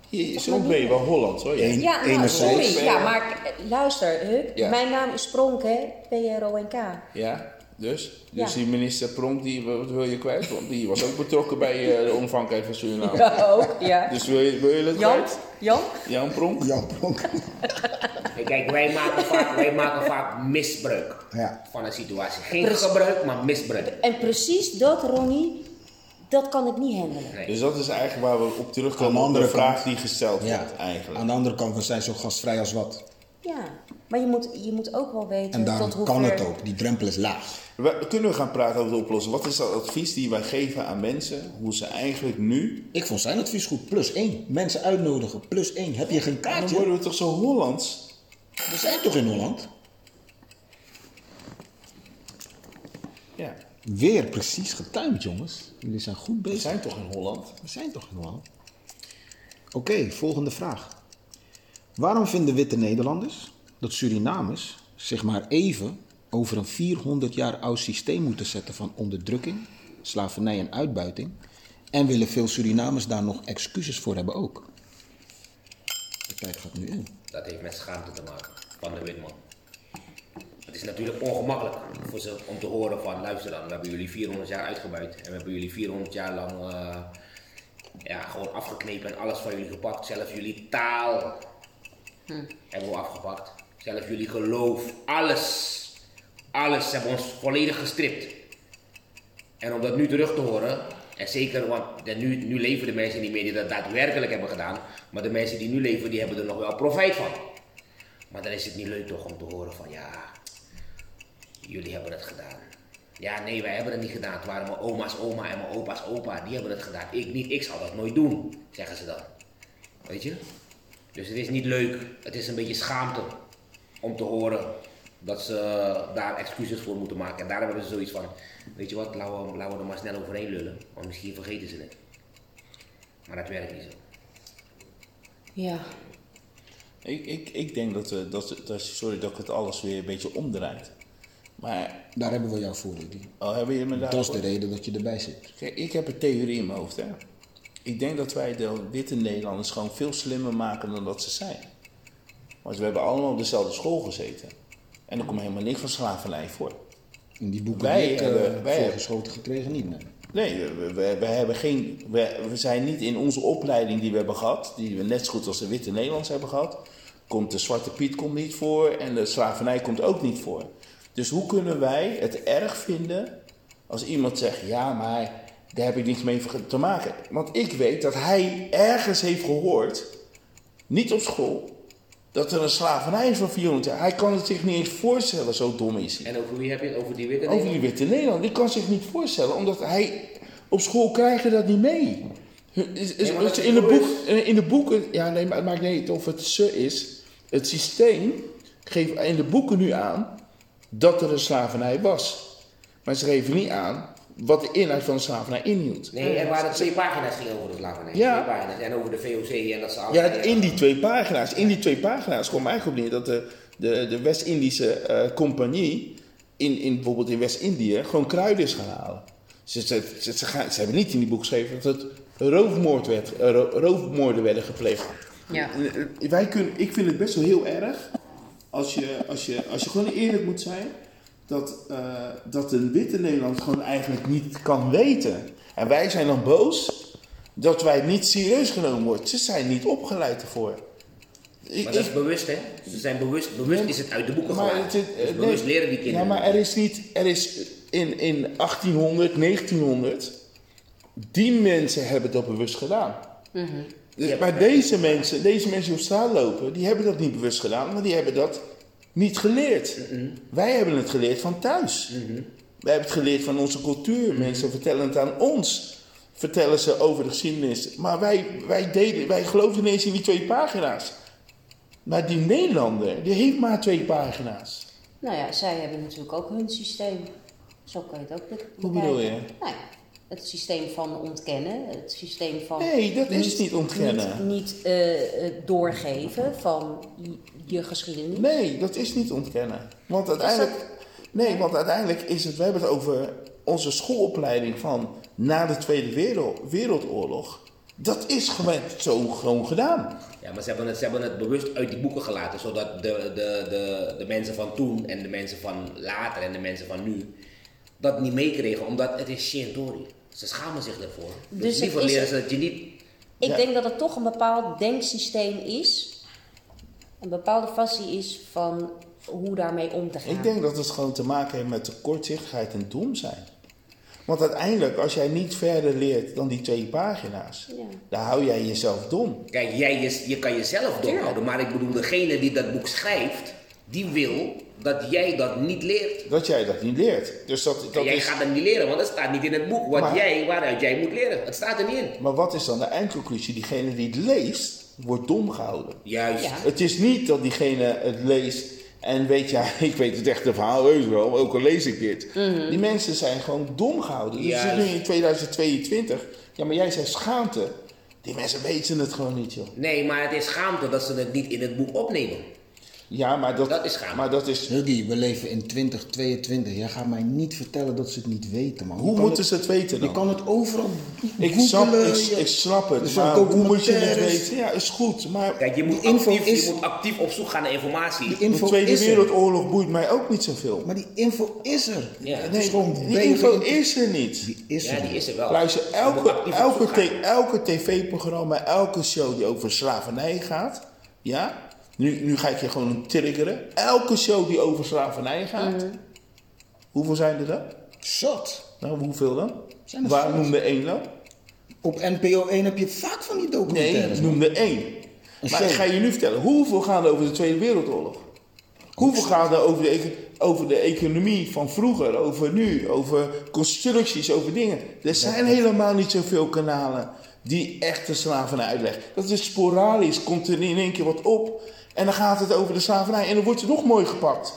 Hier, soms ben je wel Hollands hoor. Eén- Ja, nou, enerzijds. sorry. Ja, maar eh, luister, Hup. Ja. Mijn naam is Pronk, hè? P-R-O-N-K. Ja, dus? Ja. Dus die minister Pronk, die, wat wil je kwijt? Want die was ook betrokken bij eh, de onafhankelijkheid van Suriname. Ja, ook, ja. Dus wil je, wil je het Jan? kwijt? Jan? Jan Pronk? Jan Pronk. Kijk, wij maken vaak, wij maken vaak misbruik Ja. van een situatie. Geen gebruik, maar misbruik. En precies dat, Ronnie, dat kan ik niet handelen. Nee. Dus dat is eigenlijk waar we op Aan terugkomen, op de andere vraag kant- die gesteld ja. wordt eigenlijk. Aan de andere kant, we zijn zo gastvrij als wat. Ja, maar je moet, je moet ook wel weten En daarom tot hoe kan ver... het ook. Die drempel is laag. We, kunnen we gaan praten over de oplossing? Wat is dat advies die wij geven aan mensen, hoe ze eigenlijk nu... Ik vond zijn advies goed. Plus één. Mensen uitnodigen. Plus één. Heb je geen Dan kaartje? worden we toch zo Hollands? We zijn toch in Holland? Ja, Weer precies getimed, jongens. Jullie zijn goed we bezig. zijn toch in Holland? We zijn toch in Holland? Oké, volgende vraag. Waarom vinden witte Nederlanders dat Surinamers zich maar even over een 400 jaar oud systeem moeten zetten van onderdrukking, slavernij en uitbuiting? En willen veel Surinamers daar nog excuses voor hebben ook? De tijd gaat nu in. Dat heeft met schaamte te maken van de witman. Het is natuurlijk ongemakkelijk voor ze om te horen van luister dan, we hebben jullie 400 jaar uitgebuit en we hebben jullie 400 jaar lang eh, ja, gewoon afgeknepen en alles van jullie gepakt. Zelfs jullie taal hebben we afgepakt. Zelfs jullie geloof, alles. Alles hebben ons volledig gestript. En om dat nu terug te horen, en zeker, want nu, nu leven de mensen niet meer die dat daadwerkelijk hebben gedaan, maar de mensen die nu leven, die hebben er nog wel profijt van. Maar dan is het niet leuk toch om te horen van, ja, jullie hebben het gedaan. Ja, nee, wij hebben het niet gedaan. Het waren mijn oma's oma en mijn opa's opa, die hebben het gedaan. Ik niet, ik zal dat nooit doen, zeggen ze dan. Weet je? Dus het is niet leuk, het is een beetje schaamte. om te horen dat ze daar excuses voor moeten maken. En daarom hebben ze zoiets van, weet je wat, laten we, laten we er maar snel overheen lullen, want misschien vergeten ze het. Maar dat werkt niet zo. Ja. Ik, ik, ik denk dat, we, dat, dat, sorry dat ik het alles weer een beetje omdraait. Maar, Daar hebben we jou voor, Rudy. oh, hebben je me daar Dat is de reden dat je erbij zit. Kijk, ik heb een theorie in mijn hoofd. Hè. Ik denk dat wij de witte Nederlanders gewoon veel slimmer maken dan dat ze zijn. Want we hebben allemaal op dezelfde school gezeten. En er komt helemaal niks van slavernij voor. In die boeken Wij die ik hebben- eh, wij voorgeschoten gekregen niet, nee. Nee, we, we, we hebben geen, we, we zijn niet in onze opleiding die we hebben gehad, die we net zo goed als de witte Nederlanders hebben gehad, komt de Zwarte Piet komt niet voor en de slavernij komt ook niet voor. Dus hoe kunnen wij het erg vinden als iemand zegt, ja, maar daar heb ik niets mee te maken. Want ik weet dat hij ergens heeft gehoord, niet op school, dat er een slavernij is van 400 jaar. Hij kan het zich niet eens voorstellen, zo dom is hij. En over wie heb je het? Over die witte Over die witte Nederland. Die kan zich niet voorstellen, omdat hij op school krijg je dat niet mee. Is, is, in, de boek, in de boeken, ja nee, maar het maakt niet uit of het ze is. Het systeem geeft in de boeken nu aan dat er een slavernij was. Maar ze geven niet aan wat de inhoud van de slavernij inhield. Nee, er waren twee pagina's gingen over de slavernij. Ja. Twee pagina's. En over de VOC en dat ze Ja, in die twee pagina's. In die twee pagina's kwam eigenlijk op neer dat de, de, de West-Indische eh, compagnie in, in bijvoorbeeld in West-Indië gewoon kruiden is gaan halen. Ze, ze, ze, ze gaan- ze hebben niet in die boek geschreven dat het roofmoord werd, eh, ro- roofmoorden werden gepleegd. Ja. Eh, Wij kunnen, ik vind het best wel heel erg als je, als je, als je gewoon eerlijk moet zijn dat, eh, dat een witte Nederlander gewoon eigenlijk niet kan weten. En wij zijn dan boos dat wij niet serieus genomen worden. Ze zijn niet opgeleid ervoor. Ik- Maar dat is ik- bewust, hè? Ze zijn bewust, bewust is het uit de boeken maar het Dus bewust nee. leren die kinderen. Ja, maar er is niet, er is in, in 1800, 1900, die mensen hebben dat bewust gedaan. Dus, Ja, maar maar- deze mensen, deze mensen die op straat lopen, die hebben dat niet bewust gedaan, maar die hebben dat niet geleerd. Wij hebben het geleerd van thuis. Wij hebben het geleerd van onze cultuur. Mensen vertellen het aan ons. Vertellen ze over de geschiedenis. Maar wij, wij, deden, wij geloofden ineens in die twee pagina's. Maar die Nederlander, die heeft maar twee pagina's. Nou ja, zij hebben natuurlijk ook hun systeem. Zo kan je het ook be- Hoe bekijken. bedoel je? Nou ja, het systeem van ontkennen, het systeem van... Nee, dat is niet ontkennen. Niet, niet, eh, eh, doorgeven van je- geschiedenis. Nee, dat is niet ontkennen. Want uiteindelijk, nee, want uiteindelijk is het, we hebben het over onze schoolopleiding van na de Tweede Wereld, Wereldoorlog. Dat is gewoon zo gewoon gedaan. Ja, maar ze hebben, het, ze hebben het bewust uit die boeken gelaten, zodat de, de, de, de mensen van toen en de mensen van later en de mensen van nu dat niet meekregen, omdat het is Shintori. Ze schamen zich ervoor. Dus, Dus het liever is- leren ze dat je niet... Ik Ja. denk dat het toch een bepaald denksysteem is. Een bepaalde passie is van hoe daarmee om te gaan. Ik denk dat het gewoon te maken heeft met de kortzichtigheid en dom zijn. Want uiteindelijk, als jij niet verder leert dan die twee pagina's, Ja. dan hou jij jezelf dom. Kijk, jij, je, je kan jezelf doorhouden, maar ik bedoel, degene die dat boek schrijft, die wil dat jij dat niet leert. Dat jij dat niet leert. Dus dat, En dat jij is, gaat dat niet leren, want het staat niet in het boek wat Maar- jij, waaruit jij moet leren. Het staat er niet in. maar wat is dan de eindconclusie? Diegene die het leest, wordt dom gehouden. Juist. Ja. Het is niet dat diegene het leest en weet, ja, ik weet het echte verhaal heus wel, ook al lees ik dit. Die mensen zijn gewoon dom gehouden. Dus Juist. zitten nu in 2022. Ja, maar jij zegt schaamte. Die mensen weten het gewoon niet, joh. Nee, maar het is schaamte dat ze het niet in het boek opnemen. Ja, maar dat, Dat is. Maar dat is, Huggy, we leven in 2022. Jij gaat mij niet vertellen dat ze het niet weten, man. Je hoe moeten het- ze het weten Je dan? kan het overal Ik snap, ik, je- ik snap het, maar hoe moet je het weten? Ja, is goed, maar Kijk, je moet, info actief, is- je moet actief op zoek gaan naar informatie. Die de info Tweede is er. Wereldoorlog boeit mij ook niet zoveel. Maar die info is er. Ja. Nee, is gewoon die info in- is er niet. Die is ja, er. die is er wel. Luister, Je elke, elke, elke tv-programma, elke show die over slavernij gaat, ja, nu, nu ga ik je gewoon triggeren. Elke show die over slavernij gaat, hoeveel zijn er dan? Zat. Nou, hoeveel dan? Zijn er Waar zat. noemde één dan? Op NPO 1 heb je vaak van die Nee, documentaires. man. noemde één. Een Maar show. ik ga je nu vertellen, hoeveel gaan er over de Tweede Wereldoorlog? Hoeveel gaan er over de, over de economie van vroeger, over nu, over constructies, over dingen? Er zijn helemaal niet zoveel kanalen die echte slavernij uitleggen. Dat is sporadisch, komt er in één keer wat op. En dan gaat het over de slavernij en dan wordt ze nog mooi gepakt.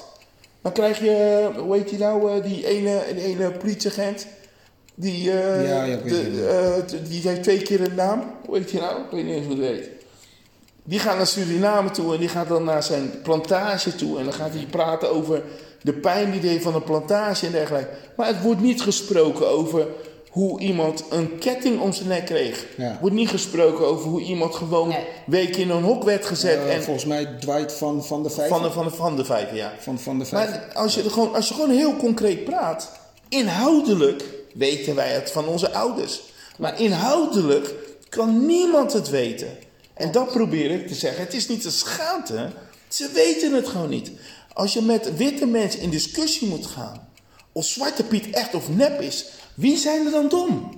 Dan krijg je, hoe heet die nou, eh, die ene, die ene politieagent. Die, eh, Ja, ja, de- eh, t- die heeft twee keer een naam. Hoe heet die nou? Ik weet niet eens hoe het heet. Die gaat naar Suriname toe en die gaat dan naar zijn plantage toe. En dan gaat hij praten over de pijn die hij heeft van een plantage en dergelijke. Maar het wordt niet gesproken over hoe iemand een ketting om zijn nek kreeg. Ja. Wordt niet gesproken over hoe iemand gewoon Nee. weken in een hok werd gezet. Eh, en volgens mij Dwight van, van de Vijf. van de, van de, van de vijf, ja. van, van de Vijf. Maar als je, er gewoon, als je gewoon heel concreet praat, inhoudelijk weten wij het van onze ouders. Maar inhoudelijk kan niemand het weten. En dat probeer ik te zeggen. Het is niet een schaamte. Ze weten het gewoon niet. Als je met witte mensen in discussie moet gaan, of Zwarte Piet echt of nep is, wie zijn er dan dom?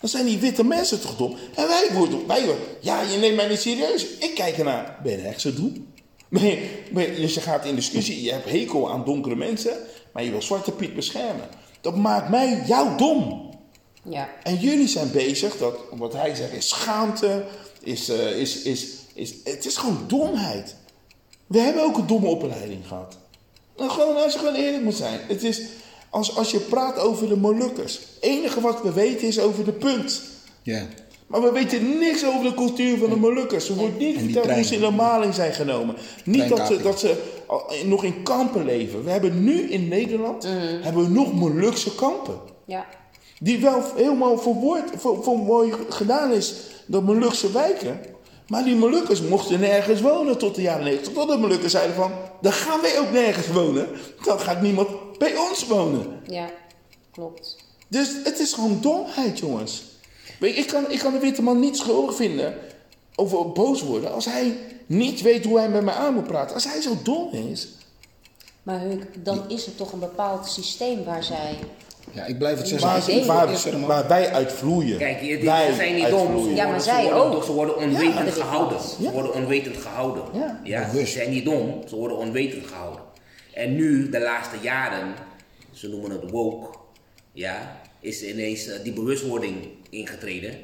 Dan zijn die witte mensen toch dom. En wij worden, wij worden, ja, je neemt mij niet serieus. Ik kijk ernaar. Ben je echt zo dom? Dus je gaat in discussie, je hebt hekel aan donkere mensen, maar je wil Zwarte Piet beschermen. Dat maakt mij jou dom. Ja. En jullie zijn bezig, dat, wat hij zegt is schaamte, is, eh, is, is, is, het is gewoon domheid. We hebben ook een domme opleiding gehad. Nou, gewoon, als je gewoon eerlijk moet zijn. Het is, als, als je praat over de Molukkers, het enige wat we weten is over de punt. Ja. Maar we weten niks over de cultuur van de Molukkers. Er wordt niet verteld hoe ze in de maling zijn genomen. Niet dat ze, dat ze nog in kampen leven. We hebben nu in Nederland hebben we nog Molukse kampen. Ja. Die wel helemaal verwoord, voor, voor mooi gedaan is, de Molukse wijken. Maar die Molukkers mochten nergens wonen tot de jaren 90. Tot de Molukkers zeiden van, dan gaan wij ook nergens wonen. Dan gaat niemand bij ons wonen. Ja. Klopt. Dus het is gewoon domheid, jongens. Weet je, ik, kan, ik kan de witte man niet schuldig vinden over boos worden als hij niet weet hoe hij met mij aan moet praten. Als hij zo dom is. Maar dan is er toch een bepaald systeem waar zij... ja, ik blijf het zeggen. Waar, waar, wij uit vloeien. Kijk, die, die wij zijn niet dom. Ze. Ja, maar zij ze worden, ook. Ze worden onwetend gehouden. Ze worden onwetend gehouden. Ja. Ja, ze zijn niet dom, ze worden onwetend gehouden. En nu, de laatste jaren, ze noemen het woke, ja, is ineens eh, die bewustwording ingetreden.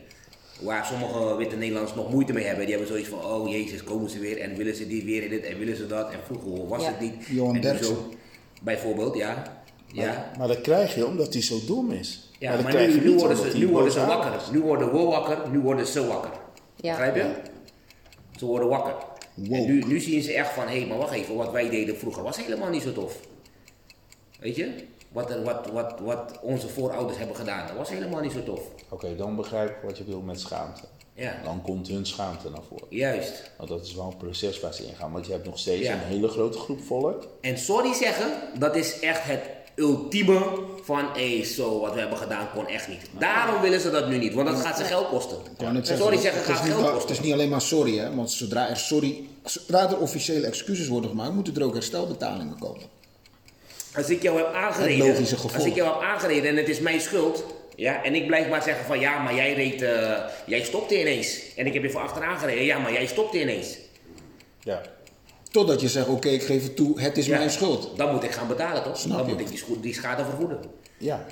Waar sommige witte Nederlanders nog moeite mee hebben. Die hebben zoiets van, oh jezus, komen ze weer en willen ze dit weer in dit en willen ze dat. En vroeger was Ja. het niet. Johan Derksen. Bijvoorbeeld, ja. Ja. Maar dat krijg je omdat hij zo dom is. Ja, dat maar krijg nu, je nu worden ze, nu worden ze wakker. Nu worden we wakker, nu worden ze wakker. Ja. Begrijp je? Ze worden wakker. En nu, nu zien ze echt van, hé, maar wacht even, wat wij deden vroeger was helemaal niet zo tof. Weet je? Wat, wat, wat, wat onze voorouders hebben gedaan, dat was helemaal niet zo tof. Oké, dan begrijp ik wat je wil met schaamte. Ja, Dan komt hun schaamte naar voren. juist. Want dat is wel een proces waar ze ingaan. Want je hebt nog steeds Ja. een hele grote groep volk. En sorry zeggen, dat is echt het ultieme van, hé, zo, wat we hebben gedaan kon echt niet. Daarom willen ze dat nu niet, want dat gaat ze geld kosten. Sorry zeggen het is gaat niet- geld Het kosten. is niet alleen maar sorry, hè? Want zodra er, sorry, zodra er officiële excuses worden gemaakt, moeten er ook herstelbetalingen komen. Als ik jou heb Het aangereden, logische gevolg. als ik jou heb aangereden en het is mijn schuld, ja, en ik blijf maar zeggen van ja, maar jij reed, eh, jij stopte ineens. En ik heb je van achteraan gereden, ja, maar jij stopte ineens. Ja. Totdat je zegt, oké, ik geef het toe, het is Ja, mijn schuld. Dan moet ik gaan betalen toch? Snap dan je. moet ik die, schade vergoeden. Ja.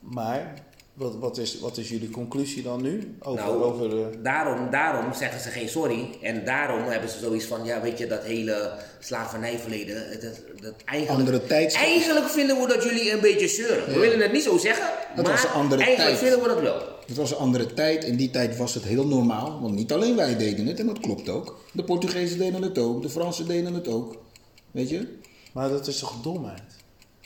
Maar, wat, wat, is, wat is jullie conclusie dan nu? Over, Nou, over de... Daarom, daarom zeggen ze geen sorry. En daarom hebben ze zoiets van, ja, weet je, dat hele slavernijverleden. Dat, dat eigenlijk, Andere tijdsgeest. eigenlijk vinden we dat jullie een beetje zeuren. We willen het niet zo zeggen, Dat maar was een andere eigenlijk tijd. vinden we dat wel. Het was een andere tijd. In die tijd was het heel normaal. Want niet alleen wij deden het, en dat klopt ook. De Portugezen deden het ook, de Fransen deden het ook. Weet je? Maar dat is toch domheid?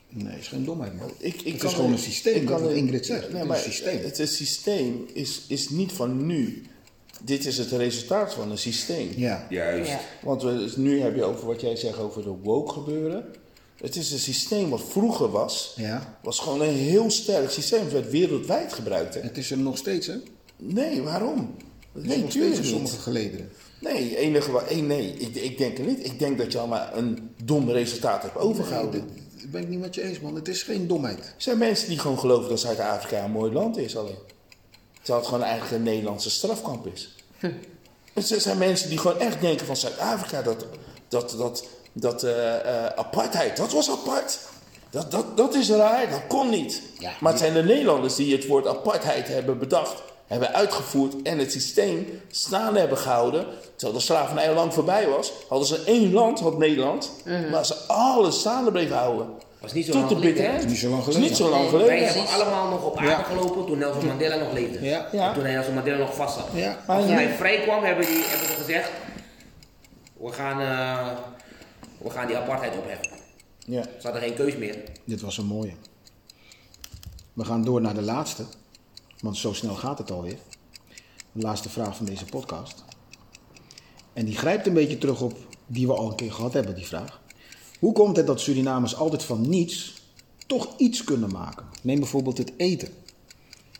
Nee, is geen domheid, man. Ik, ik het kan is gewoon een systeem, ik dat kan wat Ingrid zegt. Nee, het maar is een systeem. Het is systeem is, is niet van nu. Dit is het resultaat van een systeem. Ja. Juist. Ja. Want we, dus nu heb je over wat jij zegt over de woke gebeuren. Het is een systeem wat vroeger was. ja. Was gewoon een heel sterk systeem. Het werd wereldwijd gebruikt. Hè? Het is er nog steeds, hè? Nee, waarom? Het is Nee, nog steeds tuurlijk in niet. sommige gelederen. Nee, enige wa- eh, nee ik, ik denk er niet. Ik denk dat je al maar een dom resultaat hebt overgehouden. Nee, dat ben ik niet met je eens, man. Het is geen domheid. Er zijn mensen die gewoon geloven dat Zuid-Afrika een mooi land is alleen. Terwijl het gewoon eigenlijk een Nederlandse strafkamp is. Er zijn mensen die gewoon echt denken van Zuid-Afrika dat, dat, dat, dat eh, eh, apartheid, dat was apart. Dat, dat, dat is raar, dat kon niet. Ja, maar het zijn de Nederlanders die het woord apartheid hebben bedacht. hebben uitgevoerd en het systeem staande hebben gehouden. Terwijl de slavernij al lang voorbij was, hadden ze één land, had Nederland, waar ze alles staande bleven houden. was niet zo Tot lang de geleden. bitterheid. hè? Niet zo lang Het is geleden. niet zo lang Nee. geleden. Wij hebben allemaal nog op aarde Ja. gelopen toen Nelson Mandela nog leefde. Ja. Ja. Toen Nelson Mandela nog vast zat. Toen hij vrij kwam, hebben, die, hebben ze gezegd: we gaan, eh, we gaan die apartheid opheffen. Ja. Ze hadden geen keus meer. Dit was een mooie. We gaan door naar de laatste, want zo snel gaat het alweer. De laatste vraag van deze podcast. En die grijpt een beetje terug op die we al een keer gehad hebben, die vraag. Hoe komt het dat Surinamers altijd van niets toch iets kunnen maken? Neem bijvoorbeeld het eten.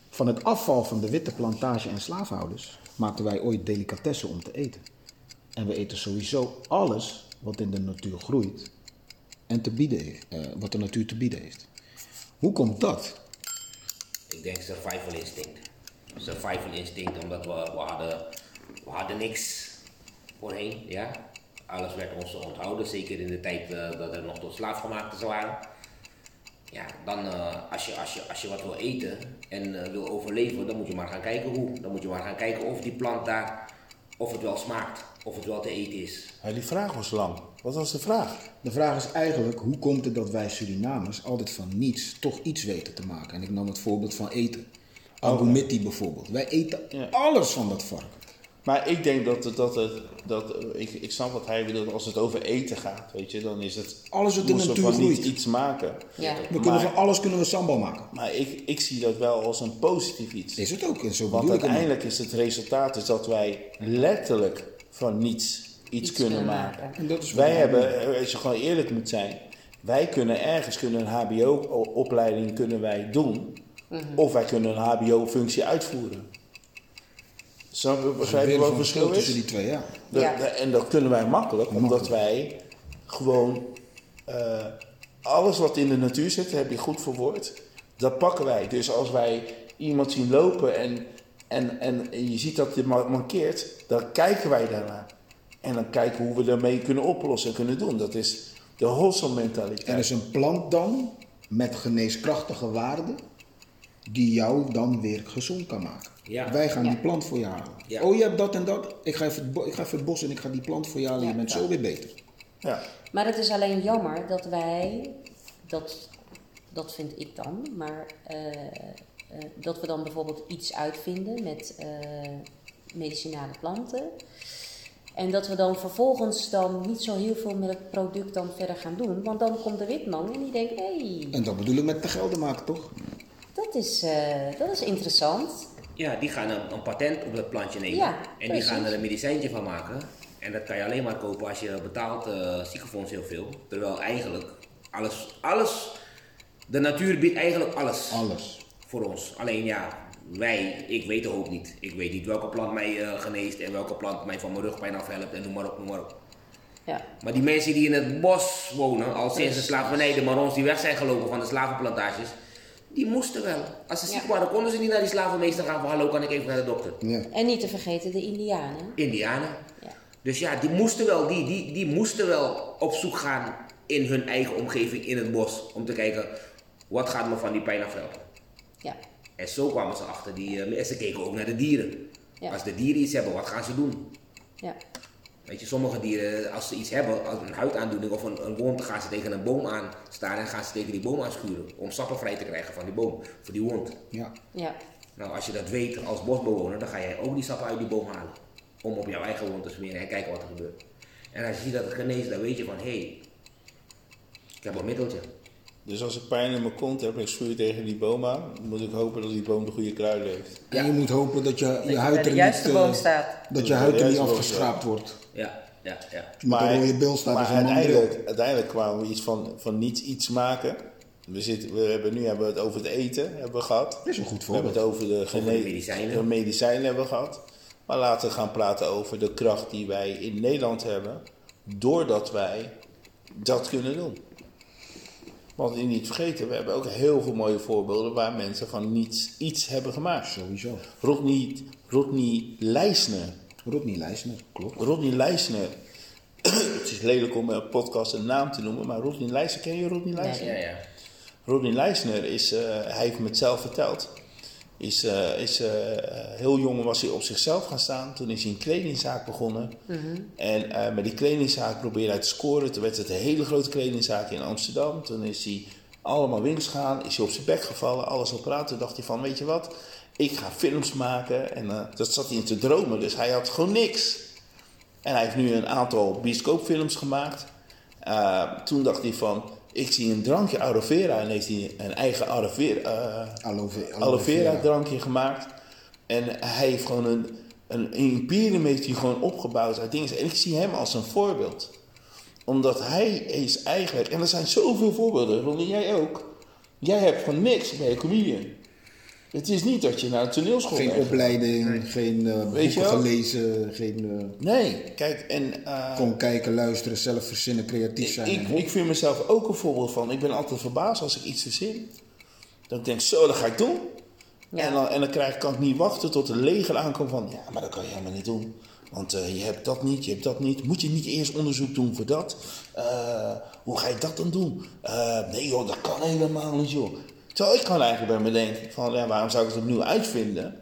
Van het afval van de witte plantage en slaafhouders maakten wij ooit delicatessen om te eten. En we eten sowieso alles wat in de natuur groeit en te bieden, eh, wat de natuur te bieden heeft. Hoe komt dat? Ik denk survival instinct. Survival instinct, omdat we, we, hadden, we hadden niks voorheen. Ja? Alles werd ons onthouden, zeker in de tijd eh, dat er nog tot slaafgemaakten waren. Ja, dan eh, als, je, als, je, als je wat wil eten en wil overleven, dan moet je maar gaan kijken hoe. Dan moet je maar gaan kijken of die plant daar, of het wel smaakt, of het wel te eten is. Ja, die vraag was lang. Wat was de vraag? De vraag is eigenlijk, hoe komt het dat wij Surinamers altijd van niets toch iets weten te maken? En ik nam het voorbeeld van eten. Agumiti bijvoorbeeld. Wij eten Ja. alles van dat varken. Maar ik denk dat het, dat het, dat, eh, ik, ik snap wat hij bedoelt, als het over eten gaat, weet je, dan is het, Alles wat in de natuur van niet groeit. iets maken. Ja. We kunnen Maar- van alles kunnen we sambal maken. Maar ik, ik zie dat wel als een positief iets. Is het ook. En zo Want uiteindelijk is het resultaat is dat wij letterlijk van niets iets, Iets kunnen kunnen maken. maken. En dat is Wij we hebben, als je gewoon eerlijk moet zijn, wij kunnen ergens kunnen een HBO-opleiding kunnen wij doen, Mhm. of wij kunnen een HBO-functie uitvoeren. Snap je, doen. begrijp je Weer wat het verschil is? tussen die twee, ja. De- Ja. de- en dat kunnen wij makkelijk, omdat wij gewoon eh, alles wat in de natuur zit, heb je goed verwoord, dat pakken wij. Dus als wij iemand zien lopen en, en, en, en je ziet dat dit ma- mankeert, dan kijken wij daarnaar. En dan kijken hoe we daarmee kunnen oplossen en kunnen doen. Dat is de wholesome mentaliteit. En is een plant dan met geneeskrachtige waarden die jou dan weer gezond kan maken. Ja. Wij gaan Ja. die plant voor je halen. Ja. Oh, je hebt dat en dat. Ik ga, even ik ga even het bos en ik ga die plant voor je halen. Ja. Je bent zo weer beter. Ja. Maar het is alleen jammer dat wij, dat, dat vind ik dan, maar eh, dat we dan bijvoorbeeld iets uitvinden met eh, medicinale planten. En dat we dan vervolgens dan niet zo heel veel met het product dan verder gaan doen. Want dan komt de witman en die denkt, hé, hey, En dat bedoel ik met te gelden maken, toch? dat, is, eh, dat is interessant. Ja, die gaan een, een patent op dat plantje nemen. Ja, en die gaan er een medicijntje van maken. En dat kan je alleen maar kopen als je betaalt eh ziekenfonds heel veel. Terwijl eigenlijk alles, alles, de natuur biedt eigenlijk alles Alles. Voor ons. Alleen ja, wij, ik weet de hoop niet. Ik weet niet welke plant mij eh, geneest en welke plant mij van mijn rugpijn afhelpt en noem maar op, noem maar op. Ja, Maar die mensen die in het bos wonen, al sinds de slavernij, de marons die weg zijn gelopen van de slavenplantages, die moesten wel. Als ze ziek waren, konden ze niet naar die slavenmeester gaan van hallo, kan ik even naar de dokter. Ja. en niet te vergeten de Indianen. Indianen. Ja. Dus ja, die moesten wel, die, die, die moesten wel op zoek gaan in hun eigen omgeving in het bos. Om te kijken, wat gaat me van die pijn afhelpen? Ja, En zo kwamen ze achter die, eh, en ze keken ook naar de dieren. Ja. Als de dieren iets hebben, wat gaan ze doen? ja, Weet je, sommige dieren, als ze iets hebben, als een huidaandoening of een, een wond, gaan ze tegen een boom aan staan en gaan ze tegen die boom aanschuren. Om sappen vrij te krijgen van die boom, voor die wond. ja. ja, Nou, als je dat weet als bosbewoner, dan ga jij ook die sappen uit die boom halen. Om op jouw eigen wond te smeren en kijken wat er gebeurt. En als je ziet dat het geneest, dan weet je van, hé, hey, ik heb een middeltje. Dus als ik pijn in mijn kont heb en ik schuur tegen die boom aan, moet ik hopen dat die boom de goede kruiden heeft. En je moet hopen dat je, je huid er niet, juiste eh, boom staat. dat je Ja, huid er niet boom, afgeschraapt wordt. Ja, ja, ja. Je met een rode bil staat maar uiteindelijk, uiteindelijk kwamen we iets van, van niets iets maken. We zitten, we hebben, nu hebben we het over het eten hebben we gehad. Dat is een goed We hebben het voorbeeld. over de, Over de gene- medicijnen. de medicijnen hebben we gehad. Maar laten we gaan praten over de kracht die wij in Nederland hebben. Doordat wij dat kunnen doen. Want je niet vergeten, we hebben ook heel veel mooie voorbeelden waar mensen van niets iets hebben gemaakt. Sowieso. Rodney, Rodney Leisner. Rodney Leisner, klopt. Rodney Leisner. het is lelijk om een podcast een naam te noemen, maar Rodney Leisner, ken je Rodney Leisner? Ja, ja. Rodney Leisner is, eh, hij heeft me het zelf verteld. Is, eh, is, eh, heel jong was hij op zichzelf gaan staan. Toen is hij een kledingzaak begonnen. En eh, met die kledingzaak probeerde hij te scoren. Toen werd het een hele grote kledingzaak in Amsterdam. Toen is hij allemaal winst gaan. Is hij op zijn bek gevallen. Alles op praat. Toen dacht hij van, weet je wat? Ik ga films maken. En dat zat hij in te dromen. Dus hij had gewoon niks. En hij heeft nu een aantal bioscoopfilms gemaakt. Toen dacht hij van, ik zie een drankje aloe vera. En heeft hij een eigen aloe vera, eh, Aloe ve- aloe vera drankje gemaakt. En hij heeft gewoon een, een imperium heeft hij gewoon opgebouwd uit dingen. En ik zie hem als een voorbeeld. Omdat hij is eigenlijk, en er zijn zoveel voorbeelden, Ronnie, jij ook. Jij hebt gewoon niks bij een comedian. Het is niet dat je naar een toneelschool Geen bent. opleiding, geen eh, Weet je boeken wel? gelezen, geen... eh, Nee, kijk, en eh, gewoon kijken, luisteren, zelf verzinnen, creatief zijn. ik, ik vind mezelf ook een voorbeeld van. Ik ben altijd verbaasd als ik iets verzin. Dat ik denk, zo, dat ga ik doen. Ja. En dan, en dan krijg, kan ik niet wachten tot de leger aankomt van, ja, maar dat kan je helemaal niet doen. Want eh, je hebt dat niet, je hebt dat niet. Moet je niet eerst onderzoek doen voor dat? Eh, hoe ga je dat dan doen? Eh, nee joh, dat kan helemaal niet joh. Terwijl ik kan eigenlijk bij me denken van, ja, waarom zou ik het opnieuw uitvinden?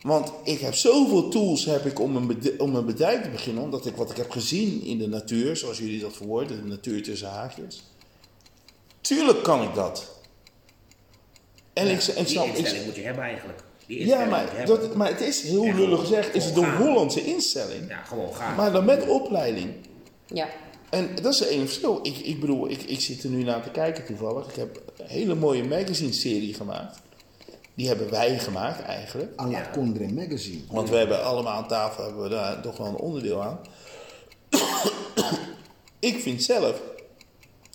Want ik heb zoveel tools heb ik om, een om een bedrijf te beginnen. Omdat ik wat ik heb gezien in de natuur, zoals jullie dat verwoorden, de natuur tussen haakjes. Tuurlijk kan ik dat. En ik, ik, Die snap, ik, instelling moet je hebben eigenlijk. Die ja, instelling maar, hebben. dat, maar het is heel lullig gezegd, is het een. Hollandse instelling. Ja, gewoon gaan. Maar dan met opleiding. Ja. En dat is het enige verschil. Ik, ik bedoel, ik, ik zit er nu naar te kijken toevallig. Ik heb een hele mooie magazine-serie gemaakt. Die hebben wij gemaakt eigenlijk. à la Ja. Condre Magazine. Want we hebben allemaal aan tafel hebben we daar toch wel een onderdeel aan. ik vind zelf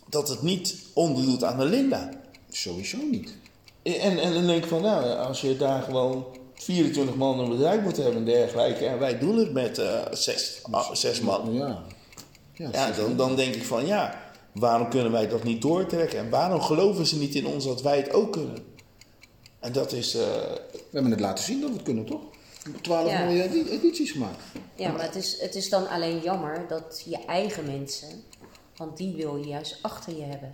dat het niet onderdoet aan de Linda. Sowieso niet. En, en dan denk ik van, nou, als je daar gewoon 24 man een bedrijf moet hebben en dergelijke. En wij doen het met eh, zes, ah, zes man. Ja. Ja, Ja, dan, dan denk ik van, ja, waarom kunnen wij dat niet doortrekken? En waarom geloven ze niet in ons dat wij het ook kunnen? En dat is, eh, We hebben het laten zien dat we het kunnen, toch? Twaalf Ja. mooie edi- edities gemaakt. Ja, maar het is, het is dan alleen jammer dat je eigen mensen, want die wil je juist achter je hebben.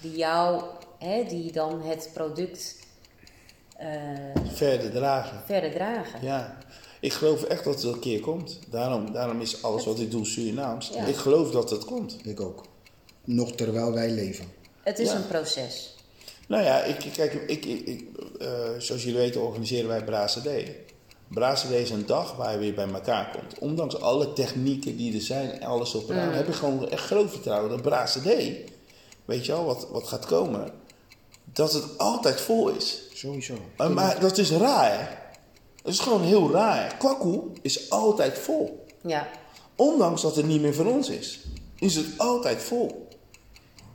Die jou, hè, die dan het product eh, verder dragen. verder dragen. Ja, ik geloof echt dat het een keer komt. Daarom, daarom is alles wat ik doe Surinaams. Ja. Ik geloof dat het komt. Ik ook. Nog terwijl wij leven. Het is Ja. een proces. Nou ja, ik, kijk, ik, ik, ik, eh, zoals jullie weten organiseren wij. Brase Day is een dag waar je weer bij elkaar komt. Ondanks alle technieken die er zijn en alles op en aan, heb ik gewoon echt groot vertrouwen dat Day, weet je wel, wat, wat gaat komen, dat het altijd vol is. Sowieso. Maar dat is raar, hè? Dat is gewoon heel raar. Kwakkoe is altijd vol. Ja, Ondanks dat het niet meer van ons is, is het altijd vol.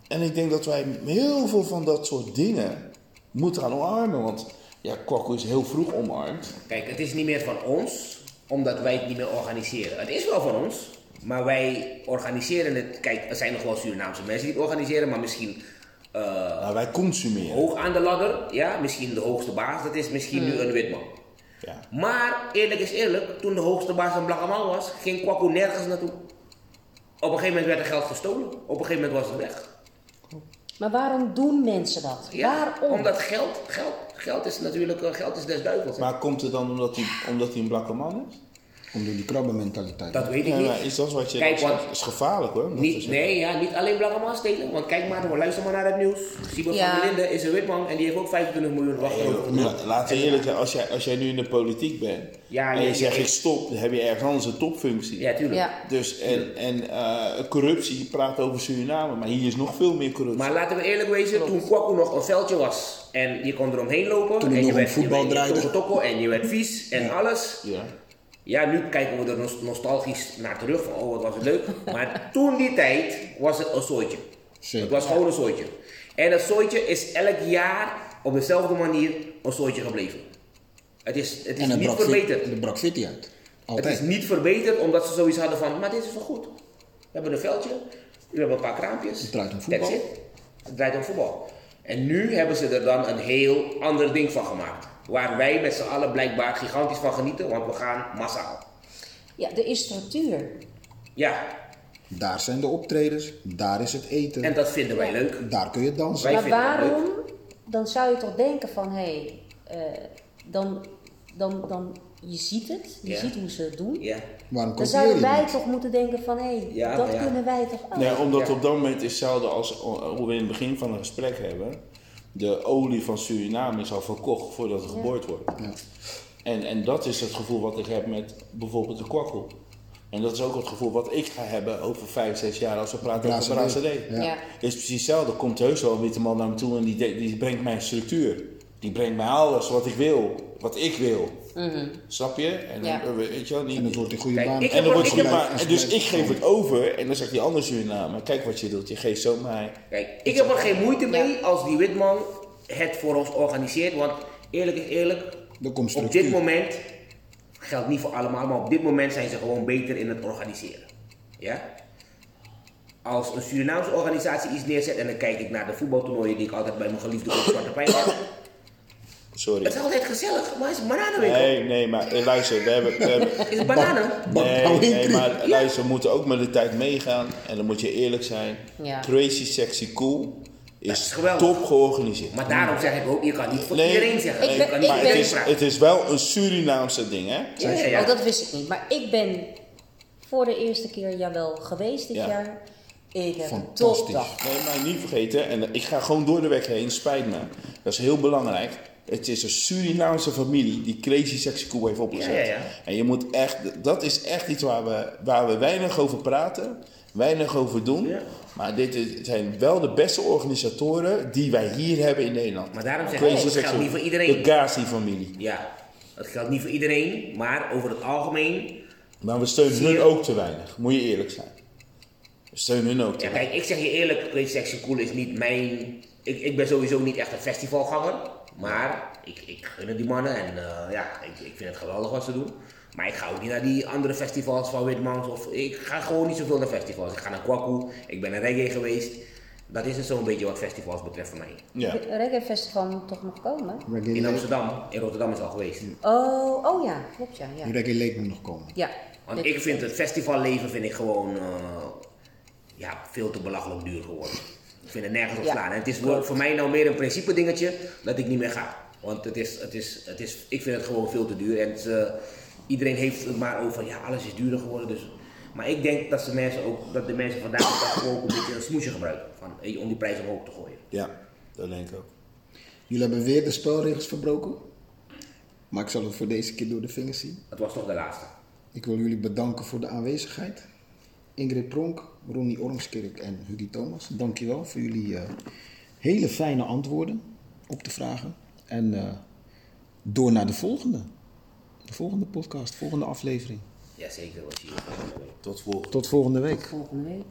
En ik denk dat wij heel veel van dat soort dingen moeten gaan omarmen. Want ja, Kwakkoe is heel vroeg omarmd. Kijk, het is niet meer van ons, omdat wij het niet meer organiseren. Het is wel van ons, maar wij organiseren het. Kijk, er zijn nog wel Surinaamse mensen die het organiseren, maar misschien eh, Nou, wij consumeren. hoog aan de ladder. Ja, misschien de hoogste baas, dat is misschien nu een witman. Ja. Maar eerlijk is eerlijk, toen de hoogste baas een blakke man was, ging Kwaku nergens naartoe. Op een gegeven moment werd er geld gestolen. Op een gegeven moment was het weg. maar waarom doen mensen dat? Ja, waarom? Omdat geld, geld, geld is natuurlijk, eh, geld is des duivels. hè. Maar komt het dan omdat hij, omdat hij een blakke man is? Om door die krabbenmentaliteit. Dat weet ik Ja, niet. maar is dat wat je Kijk, dat want- is gevaarlijk hoor. Niet, nee, ja, niet alleen blakke man stelen. Want kijk maar, maar luister maar naar het nieuws. Sibo Ja. van der Linden is een witman en die heeft ook 25 miljoen wacht Nee, over. joh, maar laten we eerlijk zijn, als jij, als jij nu in de politiek bent Ja, en je- je zegt ik stop, dan heb je ergens anders een topfunctie. Ja, tuurlijk. Ja, Dus en, en eh, corruptie, je praat over Suriname, maar hier is nog veel meer corruptie. Maar laten we eerlijk wezen, toen Kwaku nog een veldje was en je kon eromheen lopen Toen en je nog werd voetbal je, draaide. Je, tokko en je werd vies en alles. ja. Ja, nu kijken we er nos- nostalgisch naar terug van oh wat was het leuk. Maar toen die tijd was het een zooitje. Zeker. Het was gewoon een zooitje. En dat zooitje is elk jaar op dezelfde manier een zooitje gebleven. Het is, het is En het niet verbeterd. het brak fitty uit. Het Altijd. is niet verbeterd omdat ze zoiets hadden van, maar dit is wel goed. We hebben een veldje, we hebben een paar kraampjes. Het draait om voetbal. Het draait om voetbal. En nu hebben ze er dan een heel ander ding van gemaakt. Waar wij met z'n allen blijkbaar gigantisch van genieten, want we gaan massaal. ja, er is structuur. Ja, Daar zijn de optredens, daar is het eten, en dat vinden wij leuk. daar kun je dansen. Wij maar waarom? Dan zou je toch denken van, hé, hey, eh, dan, dan, dan je ziet het, je Ja. ziet hoe ze het doen. Ja, Waarom Dan zouden wij niet? toch moeten denken van, hé, Ja, dat ja. kunnen wij toch ook. Nee, omdat Ja. op dat moment is hetzelfde als hoe we in het begin van het gesprek hebben. De olie van Suriname is al verkocht voordat het Ja. geboord wordt. Ja. En, en dat is het gevoel wat ik heb met bijvoorbeeld de kwakkel. En dat is ook het gevoel wat ik ga hebben over vijf, zes jaar als we praten over brasserie. Ja. Ja. is precies hetzelfde. Er komt heus wel een witte man naar me toe en die, die brengt mij een structuur. Die brengt mij alles wat ik wil, wat ik wil. Mhm. Snap je? En, Ja. dan, weet je wel, die, En het wordt een goede Kijk, baan. en dan wordt en dus ik geef het over en dan zegt die andere Suriname, kijk wat je doet, je geeft zo mij. Kijk, ik heb er geen moeite mee als die witman het voor ons organiseert. Want eerlijk is eerlijk, Er komt op dit moment, geldt niet voor allemaal, maar op dit moment zijn ze gewoon beter in het organiseren. Ja? Als een Surinaamse organisatie iets neerzet en dan kijk ik naar de voetbaltoernooien die ik altijd bij mijn geliefde Club Zwarte Pijn heb. Sorry. Het is altijd gezellig, maar het is een bananenwinkel. Nee, nee, maar eh, luister, we hebben, we hebben Het is bananen. nee, nee, maar luister, we moeten ook met de tijd meegaan en dan moet je eerlijk zijn. Ja. Crazy Sexy Cool is is geweldig. top georganiseerd. Maar daarom zeg ik ook, je kan niet voor Nee. iedereen zeggen. Ik ben- kan ik niet Maar voor het is, het is wel een Surinaamse ding, hè? Ja, ja, ja. Oh, dat wist ik niet. Maar ik ben voor de eerste keer jawel geweest dit Ja. jaar. Ik heb een Fantastisch. topdag. Nee, maar niet vergeten, en ik ga gewoon door de weg heen, spijt me. Dat is heel belangrijk. Het is een Surinaamse familie die Crazy Sexy Cool heeft opgezet. Ja, ja, ja. En je moet echt, dat is echt iets waar we, waar we weinig over praten, weinig over doen. Maar dit is- zijn wel de beste organisatoren die wij hier hebben in Nederland. Maar daarom zeg ik het Sexy geldt niet voor iedereen. De Gazi-familie. Ja, dat geldt niet voor iedereen, maar over het algemeen. Maar we steunen hun ook te weinig, moet je eerlijk zijn. We steunen hun ook te Ja, weinig. kijk, ik zeg je eerlijk, Crazy Sexy Cool is niet mijn. Ik, ik ben sowieso niet echt een festivalganger, maar ik, ik gun het die mannen en eh, ja, ik, ik vind het geweldig wat ze doen. Maar ik ga ook niet naar die andere festivals van Witmans of ik ga gewoon niet zoveel naar festivals. Ik ga naar Kwaku, ik ben naar reggae geweest. Dat is het zo'n beetje wat festivals betreft voor mij. Ja. Het Reggae Festival moet toch nog komen? Reggae In Amsterdam, in Rotterdam is het al geweest. Oh, oh ja, klopt ja. Ja. Reggae Lake moet nog komen. ja. Want ik vind het festivalleven vind ik gewoon eh, ja, veel te belachelijk duur geworden. Ik vind het nergens op Ja, slaan. En het is voor, voor mij nou meer een principe dingetje dat ik niet meer ga. Want het is, het is, het is, ik vind het gewoon veel te duur. En het, eh, iedereen heeft het maar over, ja, alles is duurder geworden. Dus. Maar ik denk dat, ze mensen ook, dat de mensen vandaag de gewoon ook een beetje een smoesje gebruiken. Van, om die prijs omhoog te gooien. ja, dat denk ik ook. Jullie hebben weer de spelregels verbroken. Maar ik zal het voor deze keer door de vingers zien. Het was toch de laatste. Ik wil jullie bedanken voor de aanwezigheid. Ingrid Pronk, Ronnie Ormskerk en Huggy Thomas. Dankjewel voor jullie eh, hele fijne antwoorden op de vragen. En eh, door naar de volgende. De volgende podcast, volgende aflevering. Jazeker, was hier. Tot volgende Tot volgende week. Volgende week.